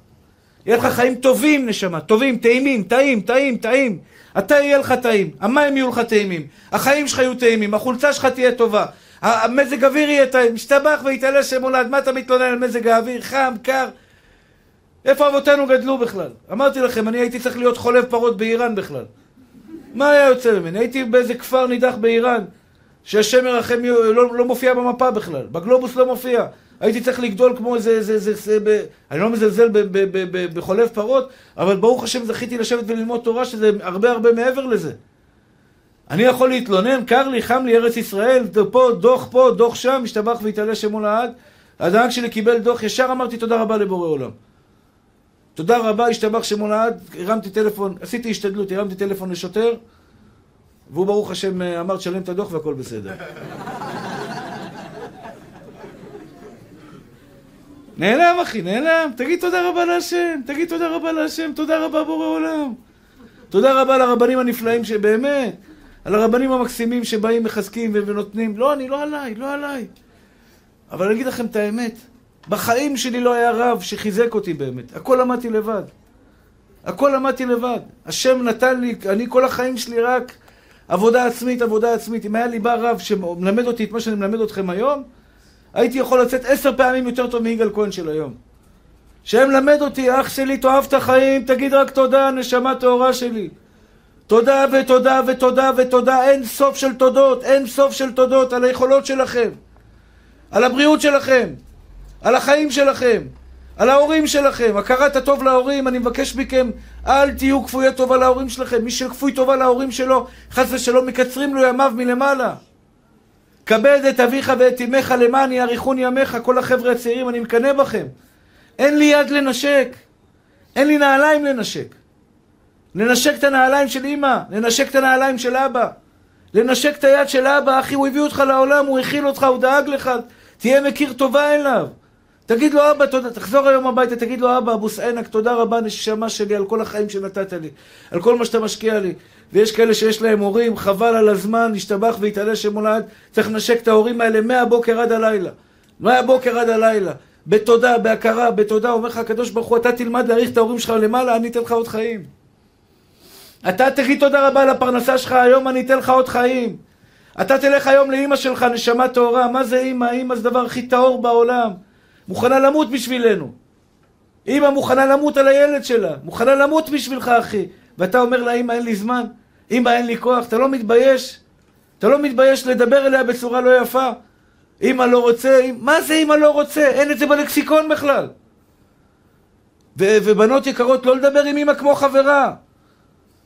יהיה לך חיים טובים, נשמה, טובים, טעימים, טעים, טעים, טעים. אתה יהיה לך טעים, המים יהיו לך טעימים, החיים שלך יהיו טעימים, החולצה שלך תהיה טובה, המזג אוויר יהיה טעים, משתבח ויתעלה שם הולד, מה אתה מתלונן על מזג האוויר, חם, קר? איפה אבותינו גדלו בכלל? אמרתי לכם, אני הייתי צריך להיות חולב פרות באיראן בכלל. מה היה יוצא ממני? הייתי באיזה כפר נידח באיראן, שהשם ירחם לא, לא מופיע במפה בכלל, בגלובוס לא מופיע. הייתי צריך לגדול כמו איזה, איזה, איזה, איזה ב... אני לא מזלזל בחולב פרות, אבל ברוך השם זכיתי לשבת וללמוד תורה שזה הרבה הרבה מעבר לזה. אני יכול להתלונן, קר לי, חם לי, ארץ ישראל, פה, דוח פה, דוח שם, משתבח ויתעלה שמו לעד. הדנק שלי קיבל דוח, ישר אמרתי תודה רבה לבורא עולם. תודה רבה, השתבח שמו לעד, הרמתי טלפון, עשיתי השתדלות, הרמתי טלפון לשוטר, והוא ברוך השם אמר תשלם את הדוח והכל בסדר. נעלם אחי, נעלם. תגיד תודה רבה להשם, תגיד תודה רבה להשם, תודה רבה בורא עולם. תודה רבה לרבנים הנפלאים שבאמת, על הרבנים המקסימים שבאים, מחזקים ונותנים. לא, אני לא עליי, לא עליי. אבל אני אגיד לכם את האמת, בחיים שלי לא היה רב שחיזק אותי באמת. הכל למדתי לבד. הכל למדתי לבד. השם נתן לי, אני כל החיים שלי רק עבודה עצמית, עבודה עצמית. אם היה לי בא רב שמלמד אותי את מה שאני מלמד אתכם היום, הייתי יכול לצאת עשר פעמים יותר טוב מיגאל כהן של היום. שמלמד אותי, אח שלי, תאהב את החיים, תגיד רק תודה, נשמה טהורה שלי. תודה ותודה ותודה ותודה, אין סוף של תודות, אין סוף של תודות על היכולות שלכם, על הבריאות שלכם, על החיים שלכם, על ההורים שלכם, הכרת הטוב להורים, אני מבקש מכם, אל תהיו כפויי טובה להורים שלכם. מי שכפוי טובה להורים שלו, חס ושלום מקצרים לו ימיו מלמעלה. כבד את אביך ואת אמך למען יאריכון ימיך, כל החבר'ה הצעירים, אני מקנא בכם. אין לי יד לנשק, אין לי נעליים לנשק. לנשק את הנעליים של אמא, לנשק את הנעליים של אבא. לנשק את היד של אבא, אחי, הוא הביא אותך לעולם, הוא הכיל אותך, הוא דאג לך, תהיה מכיר טובה אליו. תגיד לו, אבא, תודה, תחזור היום הביתה, תגיד לו, אבא, אבוס עינק, תודה רבה, נשמה שלי, על כל החיים שנתת לי, על כל מה שאתה משקיע לי. ויש כאלה שיש להם הורים, חבל על הזמן, להשתבח ויתעלה שמולד, צריך לנשק את ההורים האלה מהבוקר עד הלילה. מהבוקר עד הלילה. בתודה, בהכרה, בתודה, אומר לך הקדוש ברוך הוא, אתה תלמד להעריך את ההורים שלך למעלה, אני אתן לך עוד חיים. אתה תגיד תודה רבה על הפרנסה שלך, היום אני אתן לך עוד חיים. אתה תלך היום לאימא שלך, נשמה טהורה, מה זה אימא? אימא זה הדבר הכי טהור בעולם. מוכנה למות בשבילנו. אימא מוכנה למות על הילד שלה, מוכנה למות בשבילך, אחי. ואתה אומר לה, אימא, אין לי זמן, אימא, אין לי כוח, אתה לא מתבייש? אתה לא מתבייש לדבר אליה בצורה לא יפה? אימא לא רוצה, מה זה אימא לא רוצה? אין את זה בלקסיקון בכלל. ו- ובנות יקרות, לא לדבר עם אימא כמו חברה.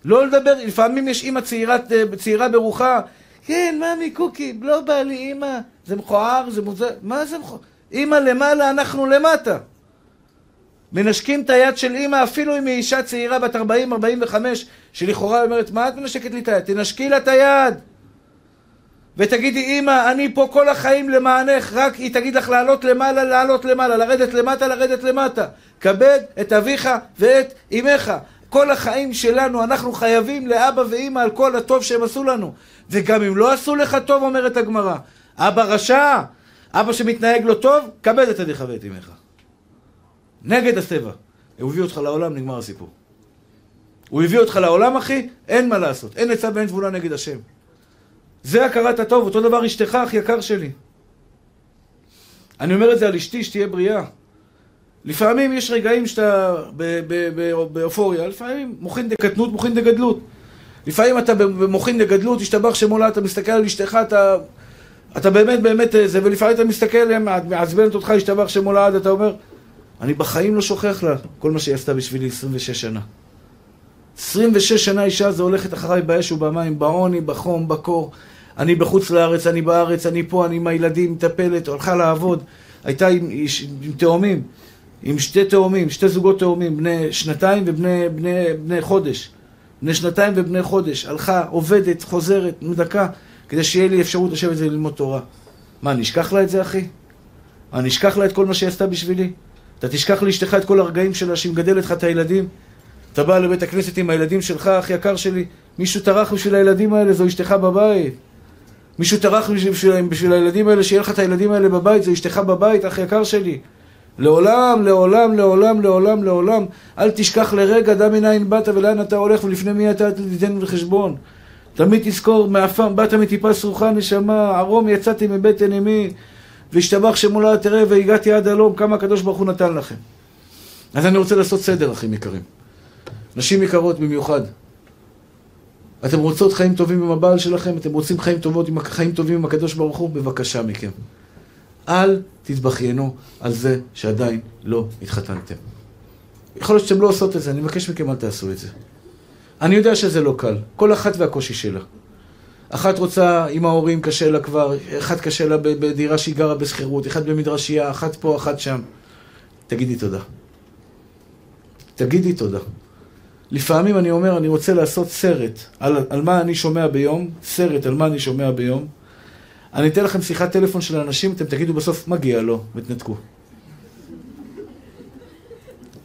לא לדבר, לפעמים יש אימא צעירת, אה, צעירה ברוחה, כן, ממי, קוקי, לא בא לי אימא, זה מכוער, זה מוזר, מה זה מכוער? אימא למעלה, אנחנו למטה. מנשקים את היד של אימא, אפילו אם היא אישה צעירה בת 40-45, שלכאורה אומרת, מה את מנשקת לי את היד? תנשקי לה את היד. ותגידי, אימא, אני פה כל החיים למענך, רק היא תגיד לך לעלות למעלה, לעלות למעלה, לרדת למטה, לרדת למטה. כבד את אביך ואת אמך. כל החיים שלנו, אנחנו חייבים לאבא ואימא על כל הטוב שהם עשו לנו. וגם אם לא עשו לך טוב, אומרת הגמרא, אבא רשע, אבא שמתנהג לא טוב, כבד את אביך ואת אמך. נגד הטבע. הוא הביא אותך לעולם, נגמר הסיפור. הוא הביא אותך לעולם, אחי, אין מה לעשות. אין עצה ואין תבונה נגד השם. זה הכרת הטוב, אותו דבר אשתך, אח יקר שלי. אני אומר את זה על אשתי, שתהיה בריאה. לפעמים יש רגעים שאתה באופוריה, לפעמים מוחין דקטנות, מוחין דגדלות. לפעמים אתה במוחין דגדלות, השתבח שמולה, אתה מסתכל על אשתך, אתה, אתה באמת באמת זה, ולפעמים אתה מסתכל, מעצבנת אותך, השתבח שמולה, אתה אומר, אני בחיים לא שוכח לה כל מה שהיא עשתה בשבילי 26 שנה. 26 שנה אישה הזו הולכת אחריי באש ובמים, בעוני, בחום, בקור. אני בחוץ לארץ, אני בארץ, אני פה, אני עם הילדים, מטפלת, הולכה לעבוד. הייתה עם, עם תאומים, עם שתי תאומים, שתי זוגות תאומים, בני שנתיים ובני בני, בני חודש. בני שנתיים ובני חודש. הלכה, עובדת, חוזרת, דקה, כדי שיהיה לי אפשרות לשבת וללמוד תורה. מה, אני אשכח לה את זה, אחי? אני אשכח לה את כל מה שהיא עשתה בשבילי? אתה תשכח לאשתך את כל הרגעים שלה שהיא מגדלת לך את הילדים? אתה בא לבית הכנסת עם הילדים שלך, אח יקר שלי, מישהו טרח בשביל הילדים האלה, זו אשתך בבית. מישהו טרח בשביל, בשביל הילדים האלה, שיהיה לך את הילדים האלה בבית, זו אשתך בבית, אח יקר שלי. לעולם, לעולם, לעולם, לעולם, לעולם. אל תשכח לרגע, דע מנין באת ולאן אתה הולך ולפני מי אתה תיתן בחשבון. תמיד תזכור, מעפם באת מטיפה סרוחה נשמה, ערום יצאתי מבטן אמי, והשתבח שמולה תראה והגעתי עד הלום, כמה הקדוש ברוך הוא נתן לכם. אז אני רוצה לעשות סדר, אחים יקרים. נשים יקרות במיוחד. אתם רוצות חיים טובים עם הבעל שלכם? אתם רוצים חיים, טובות, חיים טובים עם הקדוש ברוך הוא? בבקשה מכם. אל תתבכיינו על זה שעדיין לא התחתנתם. יכול להיות שאתם לא עושות את זה, אני מבקש מכם אל תעשו את זה. אני יודע שזה לא קל, כל אחת והקושי שלה. אחת רוצה עם ההורים, קשה לה כבר, אחת קשה לה בדירה שהיא גרה בשכירות, אחת במדרשייה, אחת פה, אחת שם. תגידי תודה. תגידי תודה. לפעמים אני אומר, אני רוצה לעשות סרט על, על מה אני שומע ביום, סרט על מה אני שומע ביום. אני אתן לכם שיחת טלפון של אנשים, אתם תגידו בסוף, מגיע לו, ותנתקו.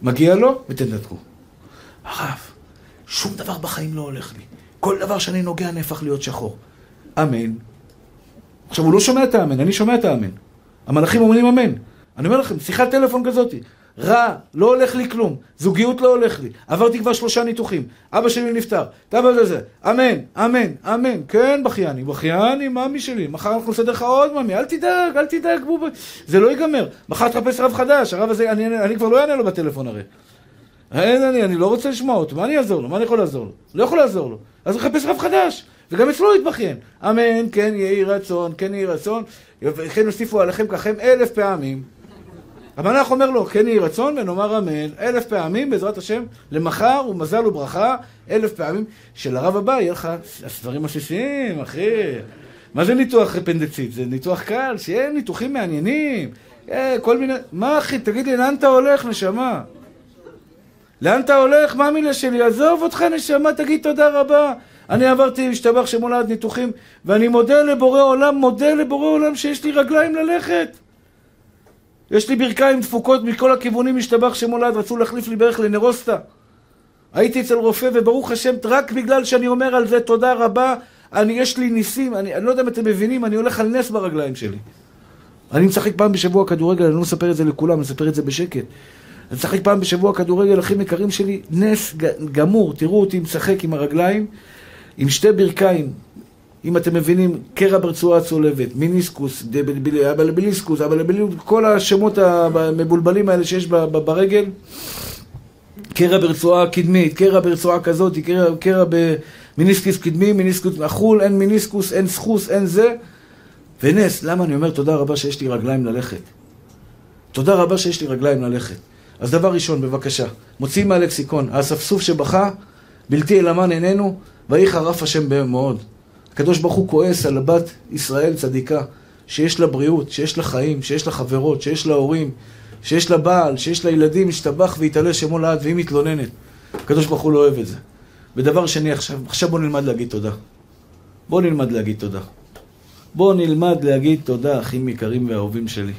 מגיע לו, ותנתקו. הרב, שום דבר בחיים לא הולך לי. כל דבר שאני נוגע נהפך להיות שחור. אמן. עכשיו, הוא לא שומע את האמן, אני שומע את האמן. המלאכים אומרים אמן. אני אומר לכם, שיחת טלפון כזאתי. רע, לא הולך לי כלום, זוגיות לא הולך לי, עברתי כבר שלושה ניתוחים, אבא שלי נפטר, תבוא לזה, אמן, אמן, אמן, כן בכייני, בכייני, ממי שלי, מחר אנחנו נסדר לך עוד ממי, אל תדאג, אל תדאג, בובה, זה לא ייגמר, מחר תחפש רב חדש, הרב הזה, אני, אני כבר לא אענה לו בטלפון הרי. אין, אני, אני לא רוצה לשמוע אותו, מה אני אעזור לו? מה אני יכול לעזור לו? לא יכול לעזור לו. אז הוא יחפש רב חדש, וגם אצלו יתבכיין. אמן, כן יהי רצון, כן יהי רצון, וכן יוסיפו עליכם ככם אלף פעמים. המלאך אומר לו, כן יהי רצון ונאמר אמן, אלף פעמים בעזרת השם, למחר ומזל וברכה, אלף פעמים, שלרב הבא יהיה לך הסדרים עסיסיים, אחי. מה זה ניתוח אפנדצית? זה ניתוח קל, שיהיה ניתוחים מעניינים, אה, כל מיני... מה אחי, תגיד לי, לאן אתה הולך, נשמה? לאן אתה הולך, מה המילה שלי? עזוב אותך, נשמה, תגיד תודה רבה. אני עברתי, השתבח שמולד ניתוחים, ואני מודה לבורא עולם, מודה לבורא עולם שיש לי רגליים ללכת. יש לי ברכיים דפוקות מכל הכיוונים, משתבח שמולד, רצו להחליף לי ברך לנרוסטה. הייתי אצל רופא, וברוך השם, רק בגלל שאני אומר על זה תודה רבה, אני, יש לי ניסים, אני, אני לא יודע אם אתם מבינים, אני הולך על נס ברגליים שלי. אני משחק פעם בשבוע כדורגל, אני לא מספר את זה לכולם, אני מספר את זה בשקט. אני משחק פעם בשבוע כדורגל, אחים יקרים שלי, נס גמור, תראו אותי משחק עם הרגליים, עם שתי ברכיים, אם אתם מבינים, קרע ברצועה הצולבת, מיניסקוס, אבלביליסקוס, כל השמות המבולבלים האלה שיש ברגל, קרע ברצועה קדמית, קרע ברצועה כזאת, קרע, קרע במיניסקוס קדמי, מיניסקוס מחול, אין מיניסקוס, אין סחוס, אין זה. ונס, למה אני אומר תודה רבה שיש לי רגליים ללכת? תודה רבה שיש לי רגליים ללכת. אז דבר ראשון, בבקשה, מוציאים מהלקסיקון, האספסוף שבכה, בלתי אל אמן איננו, ויהי חרף השם מאוד. הקדוש ברוך הוא כועס על הבת ישראל צדיקה, שיש לה בריאות, שיש לה חיים, שיש לה חברות, שיש לה הורים, שיש לה בעל, שיש לה ילדים, ישתבח ויתעלה שמו לעד, והיא מתלוננת. הקדוש ברוך הוא לא אוהב את זה. ודבר שני, עכשיו, עכשיו בואו נלמד להגיד תודה. בואו נלמד להגיד תודה. בואו נלמד להגיד תודה, אחים יקרים ואהובים שלי.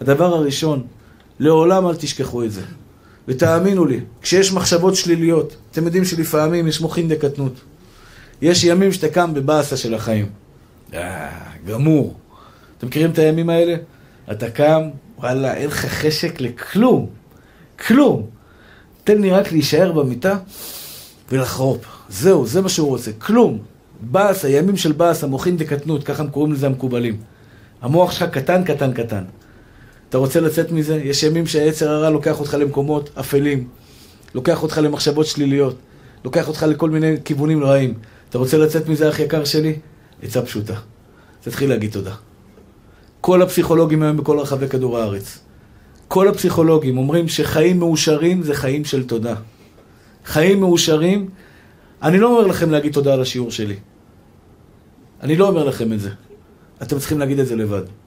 הדבר הראשון, לעולם אל תשכחו את זה. ותאמינו לי, כשיש מחשבות שליליות, אתם יודעים שלפעמים יש מוחין דקטנות. יש ימים שאתה קם בבאסה של החיים. אה, גמור. אתם מכירים את הימים האלה? אתה קם, וואלה, אין לך חשק לכלום. כלום. תן לי רק להישאר במיטה ולחרופ. זהו, זה מה שהוא רוצה. כלום. באסה, ימים של באסה, מוחין דקטנות, ככה הם קוראים לזה המקובלים. המוח שלך קטן, קטן, קטן. אתה רוצה לצאת מזה? יש ימים שהיצר הרע לוקח אותך למקומות אפלים. לוקח אותך למחשבות שליליות. לוקח אותך לכל מיני כיוונים רעים. אתה רוצה לצאת מזה, אח יקר שלי? עצה פשוטה. תתחיל להגיד תודה. כל הפסיכולוגים היום בכל רחבי כדור הארץ, כל הפסיכולוגים אומרים שחיים מאושרים זה חיים של תודה. חיים מאושרים, אני לא אומר לכם להגיד תודה על השיעור שלי. אני לא אומר לכם את זה. אתם צריכים להגיד את זה לבד.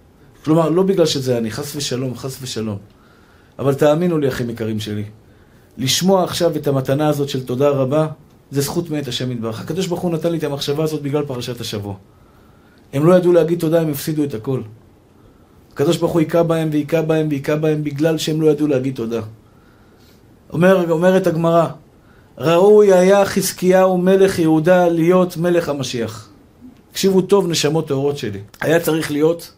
כלומר, לא בגלל שזה אני, חס ושלום, חס ושלום. אבל תאמינו לי, אחים יקרים שלי, לשמוע עכשיו את המתנה הזאת של תודה רבה, זה זכות מאת השם יתברך. הקדוש ברוך הוא נתן לי את המחשבה הזאת בגלל פרשת השבוע. הם לא ידעו להגיד תודה, הם הפסידו את הכל. הקדוש ברוך הוא היכה בהם והיכה בהם והיכה בהם בגלל שהם לא ידעו להגיד תודה. אומר, אומרת הגמרא, ראוי היה חזקיהו מלך יהודה להיות מלך המשיח. תקשיבו טוב, נשמות טהורות שלי. היה צריך להיות,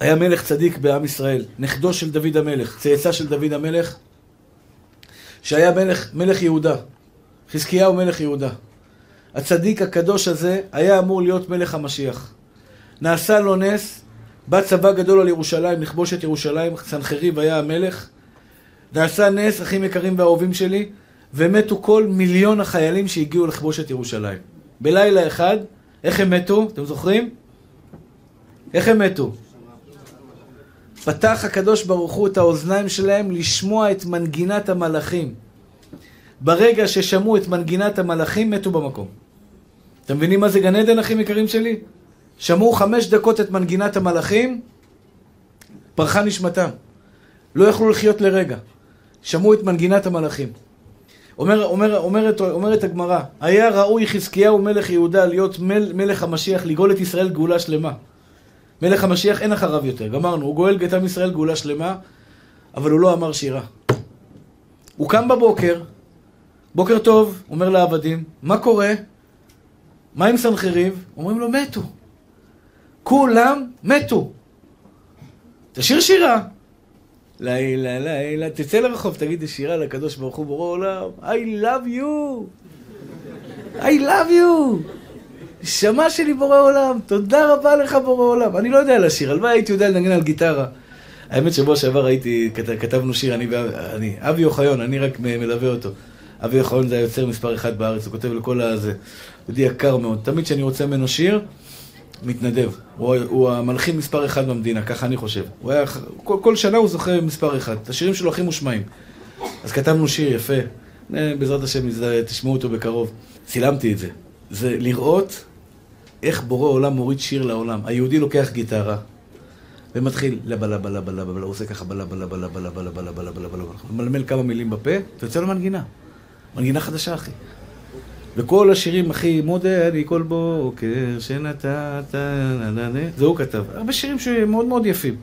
היה מלך צדיק בעם ישראל, נכדו של דוד המלך, צאצא של דוד המלך, שהיה מלך, מלך יהודה. חזקיהו מלך יהודה. הצדיק הקדוש הזה היה אמור להיות מלך המשיח. נעשה לו נס, בא צבא גדול על ירושלים, לכבוש את ירושלים, סנחריב היה המלך. נעשה נס, אחים יקרים ואהובים שלי, ומתו כל מיליון החיילים שהגיעו לכבוש את ירושלים. בלילה אחד, איך הם מתו? אתם זוכרים? איך הם מתו? פתח הקדוש ברוך הוא את האוזניים שלהם לשמוע את מנגינת המלאכים. ברגע ששמעו את מנגינת המלאכים, מתו במקום. אתם מבינים מה זה גן עדן, אחים יקרים שלי? שמעו חמש דקות את מנגינת המלאכים, פרחה נשמתם. לא יכלו לחיות לרגע. שמעו את מנגינת המלאכים. אומר, אומר, אומרת, אומרת הגמרא, היה ראוי חזקיהו מלך יהודה להיות מל, מלך המשיח, לגאול את ישראל גאולה שלמה. מלך המשיח אין אחריו יותר, גמרנו, הוא גואל את עם ישראל גאולה שלמה, אבל הוא לא אמר שירה. הוא קם בבוקר, בוקר טוב, אומר לעבדים, מה קורה? מה עם סנחריב? אומרים לו, מתו. כולם מתו. תשאיר שירה. לילה, לילה, תצא לרחוב, תגיד שירה לקדוש ברוך הוא בורא עולם, I love you, I love you, נשמה שלי בורא עולם, תודה רבה לך בורא עולם. אני לא יודע לשיר, הלוואי הייתי יודע לנגן על גיטרה. האמת שבוע שעבר הייתי, כתבנו שיר, אני, אני אבי אוחיון, אני רק מלווה אותו. אבי אוחיון זה היוצר מספר אחד בארץ, הוא כותב לכל הזה, יהודי יקר מאוד. תמיד כשאני רוצה ממנו שיר, מתנדב. הוא, הוא המלחין מספר אחד במדינה, ככה אני חושב. הוא היה, כל, כל שנה הוא זוכה מספר אחד. את השירים שלו הכי מושמעים. אז כתבנו שיר יפה. אה, בעזרת השם תשמעו אותו בקרוב. צילמתי את זה. זה לראות איך בורא עולם מוריד שיר לעולם. היהודי לוקח גיטרה ומתחיל לבה לבה לבה לבה, הוא עושה ככה בלה בלה בלה בלה בלה בלה בלה בלה בלה ממלמל כמה מילים בפה, ויוצא לו מנגינה. מנגינה חדשה, אחי. וכל השירים, אחי, מודה אני כל בוקר שנתת, זה הוא כתב. הרבה שירים שמאוד מאוד יפים.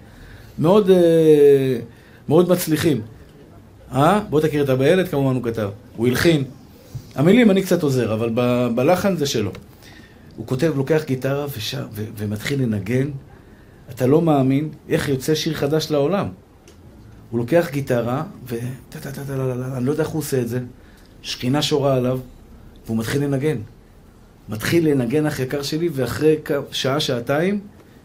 מאוד, אה, מאוד מצליחים. אה? בוא תכיר את ילד, כמובן הוא כתב. הוא הלחין. המילים אני קצת עוזר, אבל בלחן זה שלו. הוא כותב, לוקח גיטרה ושר, ו- ומתחיל לנגן. אתה לא מאמין איך יוצא שיר חדש לעולם. הוא לוקח גיטרה, ו... אני לא יודע איך הוא עושה את זה. שכינה שורה עליו, והוא מתחיל לנגן. מתחיל לנגן אח יקר שלי, ואחרי שעה, שעתיים,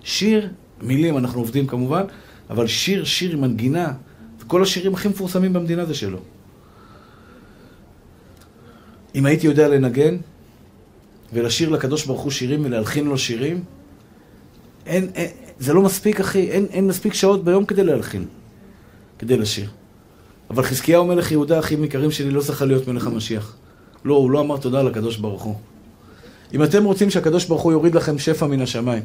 שיר, מילים, אנחנו עובדים כמובן, אבל שיר, שיר עם מנגינה, וכל השירים הכי מפורסמים במדינה זה שלו. אם הייתי יודע לנגן, ולשיר לקדוש ברוך הוא שירים ולהלחין לו שירים, אין, אין, זה לא מספיק, אחי, אין, אין מספיק שעות ביום כדי להלחין, כדי לשיר. אבל חזקיהו מלך יהודה, אחים יקרים שלי, לא זכה להיות מלך המשיח. לא, הוא לא אמר תודה לקדוש ברוך הוא. אם אתם רוצים שהקדוש ברוך הוא יוריד לכם שפע מן השמיים,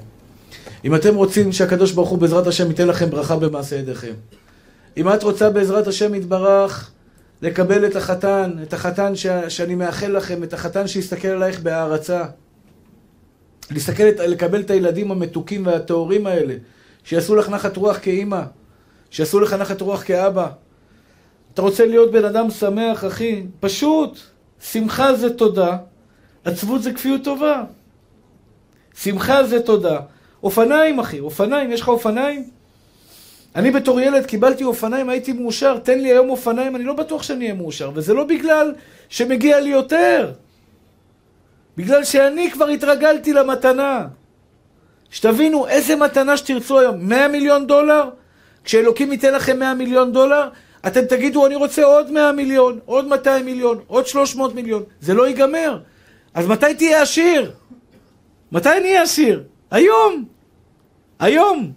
אם אתם רוצים שהקדוש ברוך הוא בעזרת השם ייתן לכם ברכה במעשה ידיכם, אם את רוצה בעזרת השם יתברך לקבל את החתן, את החתן ש... שאני מאחל לכם, את החתן שיסתכל עלייך בהערצה, להסתכל, לקבל את הילדים המתוקים והטהורים האלה, שיעשו לך נחת רוח כאימא, שיעשו לך נחת רוח כאבא. אתה רוצה להיות בן אדם שמח, אחי? פשוט. שמחה זה תודה, עצבות זה כפיות טובה. שמחה זה תודה. אופניים, אחי, אופניים, יש לך אופניים? אני בתור ילד קיבלתי אופניים, הייתי מאושר, תן לי היום אופניים, אני לא בטוח שאני אהיה מאושר, וזה לא בגלל שמגיע לי יותר. בגלל שאני כבר התרגלתי למתנה. שתבינו, איזה מתנה שתרצו היום, 100 מיליון דולר? כשאלוקים ייתן לכם 100 מיליון דולר, אתם תגידו, אני רוצה עוד 100 מיליון, עוד 200 מיליון, עוד 300 מיליון. זה לא ייגמר. אז מתי תהיה עשיר? מתי נהיה עשיר? היום. היום.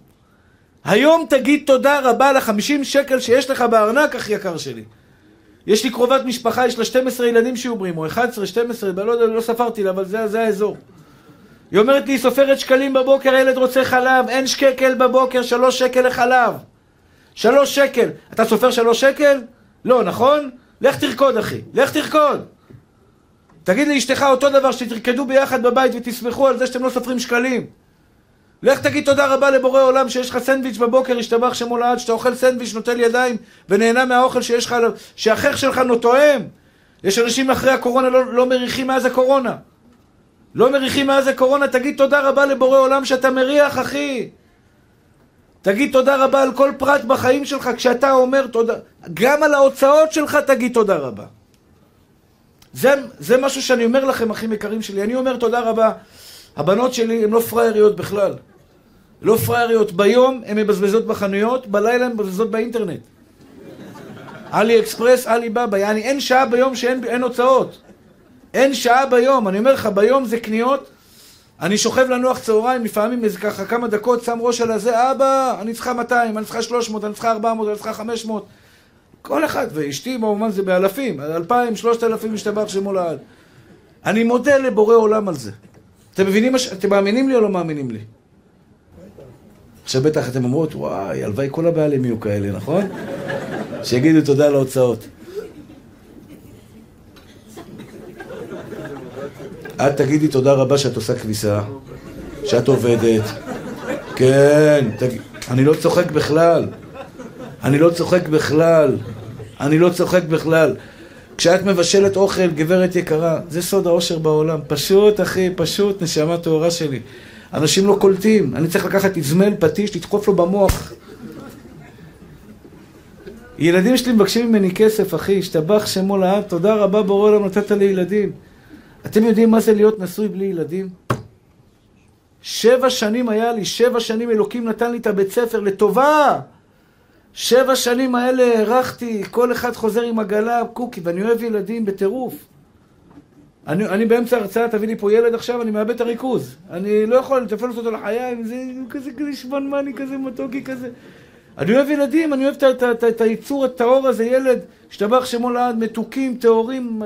היום תגיד תודה רבה לחמישים שקל שיש לך בארנק, אח יקר שלי. יש לי קרובת משפחה, יש לה 12 ילדים שעוברים, או 11, 12, לא יודע, לא ספרתי לה, אבל זה, זה האזור. היא אומרת לי, היא סופרת שקלים בבוקר, הילד רוצה חלב, אין שקל בבוקר, שלוש שקל לחלב. שלוש שקל. אתה סופר שלוש שקל? לא, נכון? לך תרקוד, אחי. לך תרקוד. תגיד לאשתך אותו דבר, שתרקדו ביחד בבית ותסמכו על זה שאתם לא סופרים שקלים. לך תגיד תודה רבה לבורא עולם שיש לך סנדוויץ' בבוקר, השתבח שמו לעד, שאתה אוכל סנדוויץ', נוטל ידיים ונהנה מהאוכל שיש לך, שהחייך שלך נו תואם. יש אנשים אחרי הקורונה לא, לא מריחים מאז הקורונה. לא מריחים מאז הקורונה, תגיד תודה רבה לבורא עולם שאתה מריח, אחי. תגיד תודה רבה על כל פרט בחיים שלך, כשאתה אומר תודה, גם על ההוצאות שלך תגיד תודה רבה. זה, זה משהו שאני אומר לכם, אחים יקרים שלי. אני אומר תודה רבה. הבנות שלי הן לא פראייריות בכלל. לא פראייריות. ביום הן מבזבזות בחנויות, בלילה הן מבזבזות באינטרנט. עלי אקספרס, עלי בבא. יעני, אין שעה ביום שאין אין הוצאות. אין שעה ביום. אני אומר לך, ביום זה קניות. אני שוכב לנוח צהריים, לפעמים איזה ככה כמה דקות, שם ראש על הזה, אבא, אני צריכה 200, אני צריכה 300, אני צריכה 400, אני צריכה 500. כל אחד, ואשתי במובן זה באלפים, 2,000, 3,000 משתבח שמו לעד. אני מודה לבורא עולם על זה. אתם מבינים. אתם מאמינים לי או לא מאמינים לי? עכשיו בטח אתם אומרות, וואי, הלוואי כל הבעלים יהיו כאלה, נכון? שיגידו תודה על ההוצאות. את תגידי תודה רבה שאת עושה כביסה, שאת עובדת. כן, תג... אני לא צוחק בכלל. אני לא צוחק בכלל. אני לא צוחק בכלל. כשאת מבשלת אוכל, גברת יקרה, זה סוד האושר בעולם. פשוט, אחי, פשוט, נשמה טהורה שלי. אנשים לא קולטים. אני צריך לקחת איזמל, פטיש, לדחוף לו במוח. ילדים שלי מבקשים ממני כסף, אחי, השתבח שמו לעד, תודה רבה בורא עולם נתת לי ילדים. אתם יודעים מה זה להיות נשוי בלי ילדים? שבע שנים היה לי, שבע שנים אלוקים נתן לי את הבית ספר לטובה. שבע שנים האלה הארכתי, כל אחד חוזר עם עגלה, קוקי, ואני אוהב ילדים בטירוף. אני, אני באמצע הרצאה, תביא לי פה ילד עכשיו, אני מאבד את הריכוז. אני לא יכול לטפל אותו לחיים, זה כזה כזה שמנמני, כזה מתוקי, כזה. אני אוהב ילדים, אני אוהב את, היצור הטהור הזה, ילד, השתבח שמו לעד, מתוקים, טהורים.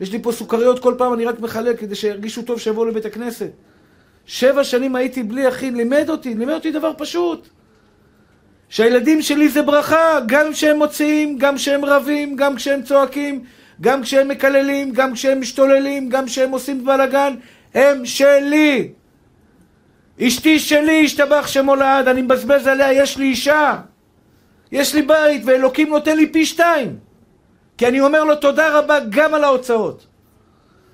יש לי פה סוכריות כל פעם, אני רק מחלק כדי שירגישו טוב שיבואו לבית הכנסת. שבע שנים הייתי בלי אחי, לימד אותי, לימד אותי דבר פשוט. שהילדים שלי זה ברכה, גם כשהם מוציאים, גם כשהם רבים, גם כשהם צועקים, גם כשהם מקללים, גם כשהם משתוללים, גם כשהם עושים בלאגן, הם שלי. אשתי שלי, השתבח שמו לעד, אני מבזבז עליה, יש לי אישה. יש לי בית ואלוקים נותן לי פי שתיים. כי אני אומר לו תודה רבה גם על ההוצאות.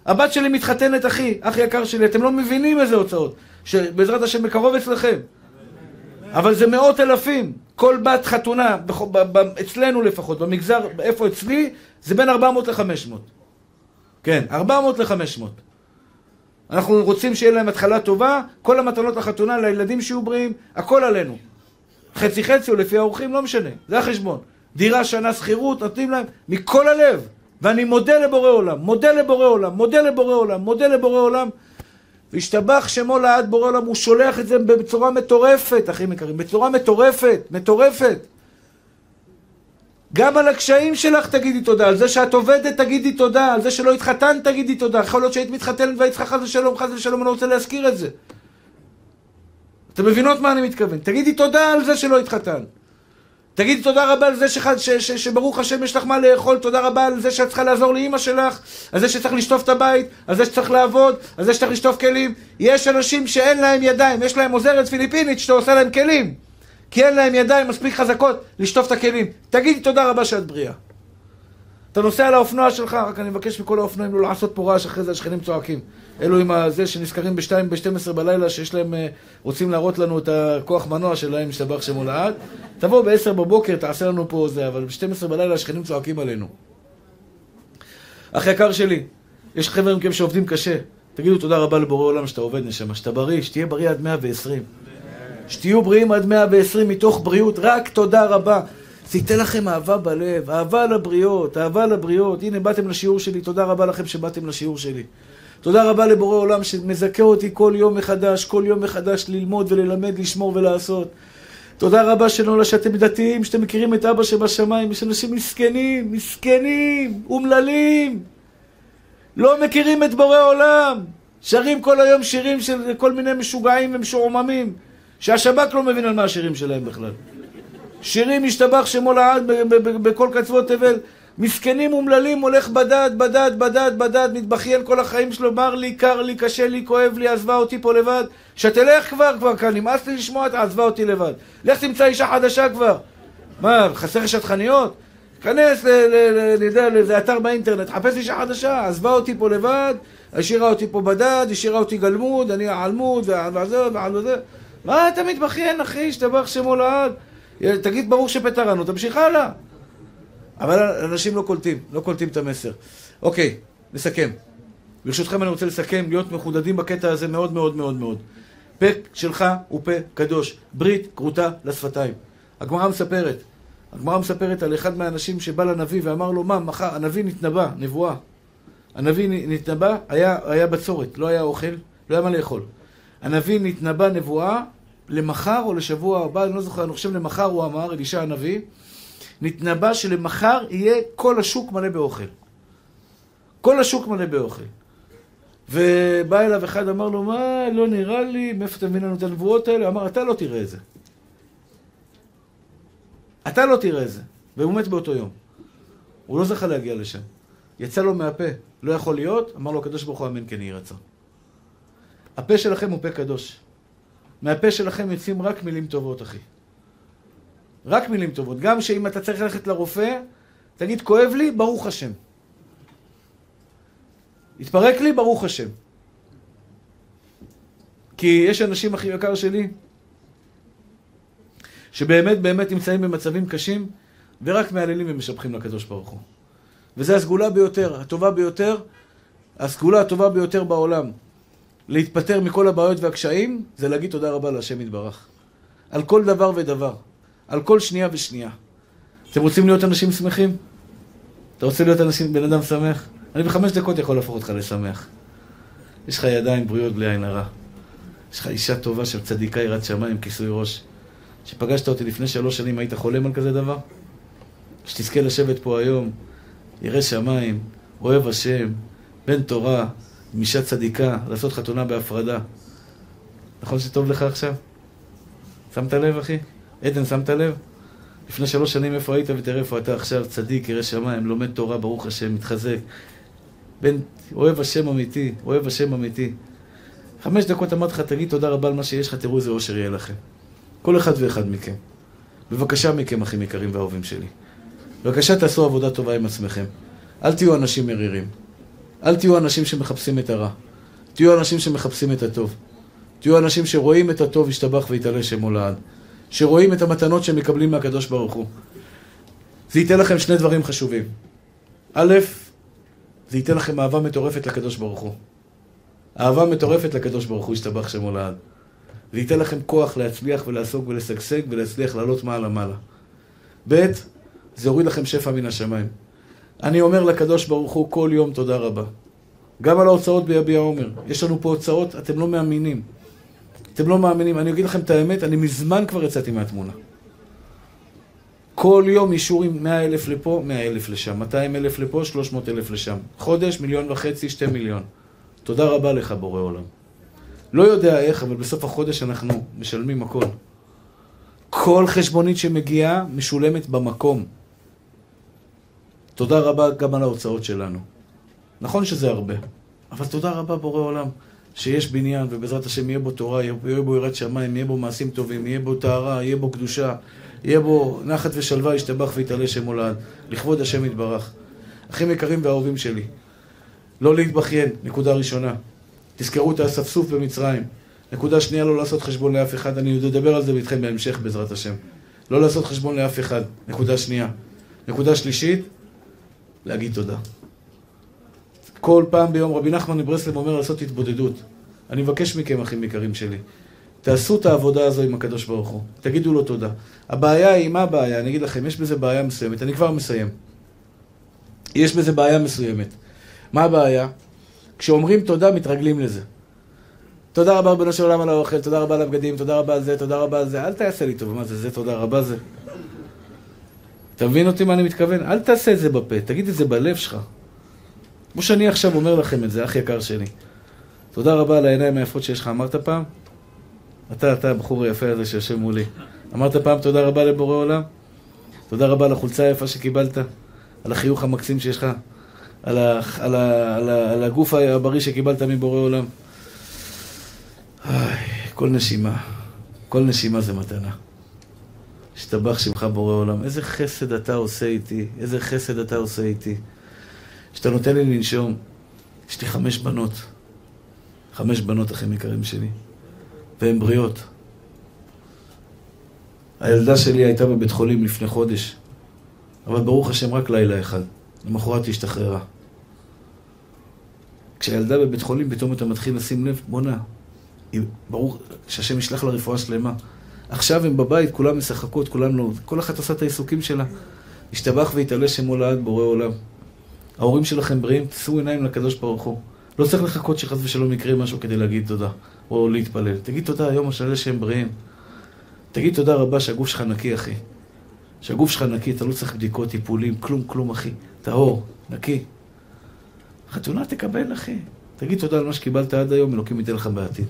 הבת שלי מתחתנת, אחי, אח יקר שלי, אתם לא מבינים איזה הוצאות. שבעזרת השם בקרוב אצלכם. אבל זה מאות אלפים. כל בת חתונה, אצלנו לפחות, במגזר, איפה אצלי, זה בין 400 ל-500. כן, 400 ל-500. אנחנו רוצים שיהיה להם התחלה טובה, כל המתנות לחתונה, לילדים שיהיו בריאים, הכל עלינו. חצי חצי או לפי האורחים, לא משנה, זה החשבון. דירה, שנה שכירות, נותנים להם מכל הלב. ואני מודה לבורא עולם, מודה לבורא עולם, מודה לבורא עולם, מודה לבורא עולם. והשתבח שמו לעד בורא עולם, הוא שולח את זה בצורה מטורפת, אחים יקרים, בצורה מטורפת, מטורפת. גם על הקשיים שלך תגידי תודה, על זה שאת עובדת תגידי תודה, על זה שלא התחתנת תגידי תודה. יכול להיות שהיית מתחתנת והיית צריכה חס ושלום, חס ושלום, אני לא רוצה להזכיר את זה. אתם מבינות מה אני מתכוון? תגידי תודה על זה שלא התחתנת. תגידי תודה רבה על זה שח, ש, ש, שברוך השם יש לך מה לאכול, תודה רבה על זה שאת צריכה לעזור לאימא שלך, על זה שצריך לשטוף את הבית, על זה שצריך לעבוד, על זה שצריך לשטוף כלים. יש אנשים שאין להם ידיים, יש להם עוזרת פיליפינית שאתה עושה להם כלים. כי אין להם ידיים מספיק חזקות לשטוף את הכלים. תגידי תודה רבה שאת בריאה. אתה נוסע על האופנוע שלך, רק אני מבקש מכל האופנועים לא לעשות פה רעש אחרי זה, השכנים צועקים. אלו עם הזה שנזכרים ב-2, ב-12 בלילה, שיש להם, אה, רוצים להראות לנו את הכוח מנוע שלהם, משתבח שמו לעד. תבוא ב-10 בבוקר, תעשה לנו פה זה, אבל ב-12 בלילה השכנים צועקים עלינו. אח יקר שלי, יש חבר'ה מכם שעובדים קשה. תגידו תודה רבה לבורא עולם שאתה עובד נשמה, שאתה בריא, שתהיה בריא עד 120. שתהיו בריאים עד 120 מתוך בריאות, רק תודה רבה. זה ייתן לכם אהבה בלב, אהבה לבריות, אהבה לבריות. הנה, באתם לשיעור שלי, תודה רבה לכם שבאתם לשיעור שלי. תודה רבה לבורא עולם שמזכה אותי כל יום מחדש, כל יום מחדש ללמוד וללמד, לשמור ולעשות. תודה רבה שנולה שאתם דתיים, שאתם מכירים את אבא שבשמיים. יש אנשים מסכנים, מסכנים, אומללים. לא מכירים את בורא עולם. שרים כל היום שירים של כל מיני משוגעים ומשועממים. שהשב"כ לא מבין על מה השירים שלהם בכלל. שירים משתבח שמו לעד בכל קצוות תבל. מסכנים אומללים, הולך בדד, בדד, בדד, בדד, מתבכיין כל החיים שלו, מר לי, קר לי, קשה לי, כואב לי, עזבה אותי פה לבד. שתלך כבר, כבר כאן, נמאס לי לשמוע, עזבה אותי לבד. לך תמצא אישה חדשה כבר. מה, חסר לך שטחניות? כנס לאיזה אתר באינטרנט, חפש אישה חדשה, עזבה אותי פה לבד, השאירה אותי פה בדד, השאירה אותי גלמוד, אני העלמוד, וזה, וזה. מה אתה מתבכיין, אחי, השתבח שמו לעד? תגיד ברוך שפטרנו, תמשיך הלאה. אבל אנשים לא קולטים, לא קולטים את המסר. אוקיי, נסכם. ברשותכם אני רוצה לסכם, להיות מחודדים בקטע הזה מאוד מאוד מאוד מאוד. פה שלך הוא פה קדוש, ברית כרותה לשפתיים. הגמרא מספרת, הגמרא מספרת על אחד מהאנשים שבא לנביא ואמר לו, מה, מחר, הנביא נתנבא, נבואה. הנביא נתנבא, היה, היה בצורת, לא היה אוכל, לא היה מה לאכול. הנביא נתנבא נבואה למחר או לשבוע הבא, אני לא זוכר, אני חושב למחר הוא אמר, אלישע הנביא, נתנבא שלמחר יהיה כל השוק מלא באוכל. כל השוק מלא באוכל. ובא אליו אחד, אמר לו, מה, לא נראה לי, מאיפה אתה מבין לנו את הנבואות האלה? אמר, אתה לא תראה את זה. אתה לא תראה את זה. והוא מת באותו יום. הוא לא זכה להגיע לשם. יצא לו מהפה, לא יכול להיות, אמר לו הקדוש ברוך הוא אמן כן יהי רצון. הפה שלכם הוא פה קדוש. מהפה שלכם יוצאים רק מילים טובות, אחי. רק מילים טובות. גם שאם אתה צריך ללכת לרופא, תגיד, כואב לי, ברוך השם. התפרק לי, ברוך השם. כי יש אנשים, הכי יקר שלי, שבאמת באמת נמצאים במצבים קשים, ורק מהללים ומשבחים לקדוש ברוך הוא. וזו הסגולה ביותר, הטובה ביותר, הסגולה הטובה ביותר בעולם. להתפטר מכל הבעיות והקשיים, זה להגיד תודה רבה להשם יתברך. על כל דבר ודבר. על כל שנייה ושנייה. אתם רוצים להיות אנשים שמחים? אתה רוצה להיות אנשים, בן אדם שמח? אני בחמש דקות יכול להפוך אותך לשמח. יש לך ידיים בריאות בלי עין הרע. יש לך אישה טובה של צדיקה יראת שמיים, כיסוי ראש. כשפגשת אותי לפני שלוש שנים, היית חולם על כזה דבר? שתזכה לשבת פה היום, ירא שמיים, אוהב השם, בן תורה, אישה צדיקה, לעשות חתונה בהפרדה. נכון שטוב לך עכשיו? שמת לב, אחי? עדן, שמת לב? לפני שלוש שנים איפה היית ותראה איפה אתה עכשיו, צדיק, ירא שמיים, לומד תורה, ברוך השם, מתחזק. בן, אוהב השם אמיתי, אוהב השם אמיתי. חמש דקות אמרתי לך, תגיד תודה רבה על מה שיש לך, תראו איזה אושר יהיה לכם. כל אחד ואחד מכם. בבקשה מכם, אחים יקרים ואהובים שלי. בבקשה תעשו עבודה טובה עם עצמכם. אל תהיו אנשים מרירים. אל תהיו אנשים שמחפשים את הרע. תהיו אנשים שמחפשים את הטוב. תהיו אנשים שרואים את הטוב ישתבח ויתעלה שמו לעד. שרואים את המתנות שהם מקבלים מהקדוש ברוך הוא. זה ייתן לכם שני דברים חשובים. א', זה ייתן לכם אהבה מטורפת לקדוש ברוך הוא. אהבה מטורפת לקדוש ברוך הוא ישתבח שמו לעד. זה ייתן לכם כוח להצליח ולעסוק ולשגשג ולהצליח לעלות מעלה מעלה. ב', זה יוריד לכם שפע מן השמיים. אני אומר לקדוש ברוך הוא כל יום תודה רבה. גם על ההוצאות ביביע עומר. יש לנו פה הוצאות, אתם לא מאמינים. אתם לא מאמינים. אני אגיד לכם את האמת, אני מזמן כבר יצאתי מהתמונה. כל יום אישורים 100 אלף לפה, 100 אלף לשם, 200 אלף לפה, 300 אלף לשם. חודש, מיליון וחצי, שתי מיליון. תודה רבה לך, בורא עולם. לא יודע איך, אבל בסוף החודש אנחנו משלמים הכל. כל חשבונית שמגיעה משולמת במקום. תודה רבה גם על ההוצאות שלנו. נכון שזה הרבה, אבל תודה רבה בורא עולם, שיש בניין ובעזרת השם יהיה בו תורה, יהיה בו יראת שמיים, יהיה בו מעשים טובים, יהיה בו טהרה, יהיה בו קדושה, יהיה בו נחת ושלווה, ישתבח ויתעלה שם הולד, לכבוד השם יתברך. אחים יקרים ואהובים שלי, לא להתבכיין, נקודה ראשונה. תזכרו את האספסוף במצרים. נקודה שנייה, לא לעשות חשבון לאף אחד. אני עוד אדבר על זה איתכם בהמשך, בעזרת השם. לא לעשות חשבון לאף אחד. נקודה שנייה. נקודה שלישית, להגיד תודה. כל פעם ביום רבי נחמן מברסלב אומר לעשות התבודדות. אני מבקש מכם, אחים יקרים שלי, תעשו את העבודה הזו עם הקדוש ברוך הוא. תגידו לו תודה. הבעיה היא, מה הבעיה? אני אגיד לכם, יש בזה בעיה מסוימת. אני כבר מסיים. יש בזה בעיה מסוימת. מה הבעיה? כשאומרים תודה, מתרגלים לזה. תודה רבה רבנו של עולם על האוכל, תודה רבה על הבגדים, תודה רבה על זה, תודה רבה על זה. אל תעשה לי טוב, מה זה, זה תודה רבה זה? אתה מבין אותי מה אני מתכוון? אל תעשה את זה בפה, תגיד את זה בלב שלך. כמו שאני עכשיו אומר לכם את זה, אח יקר שלי. תודה רבה על העיניים היפות שיש לך. אמרת פעם? אתה, אתה הבחור היפה הזה שיושב מולי. אמרת פעם תודה רבה לבורא עולם? תודה רבה על החולצה היפה שקיבלת? על החיוך המקסים שיש לך? על, ה, על, ה, על, ה, על הגוף הבריא שקיבלת מבורא עולם? כל נשימה, כל נשימה זה מתנה. השתבח שמך בורא עולם. איזה חסד אתה עושה איתי, איזה חסד אתה עושה איתי. שאתה נותן לי לנשום. יש לי חמש בנות. חמש בנות, אחים יקרים שלי. והן בריאות. הילדה שלי הייתה בבית חולים לפני חודש, אבל ברוך השם רק לילה אחד. למחרת היא השתחררה. כשהילדה בבית חולים, פתאום אתה מתחיל לשים לב, בואנה, ברור שהשם ישלח לה רפואה שלמה. עכשיו הם בבית, כולם משחקות, כולם לא... כל אחת עושה את העיסוקים שלה. ישתבח ויתעלה שמו לעד בורא עולם. ההורים שלכם בריאים, תשאו עיניים לקדוש ברוך הוא. לא צריך לחכות שחס ושלום יקרה משהו כדי להגיד תודה, או להתפלל. תגיד תודה היום השאלה שהם בריאים. תגיד תודה רבה שהגוף שלך נקי, אחי. שהגוף שלך נקי, אתה לא צריך בדיקות, טיפולים, כלום, כלום, אחי. טהור, נקי. חתונה תקבל, אחי. תגיד תודה על מה שקיבלת עד היום, אלוקים ייתן לך בעתיד.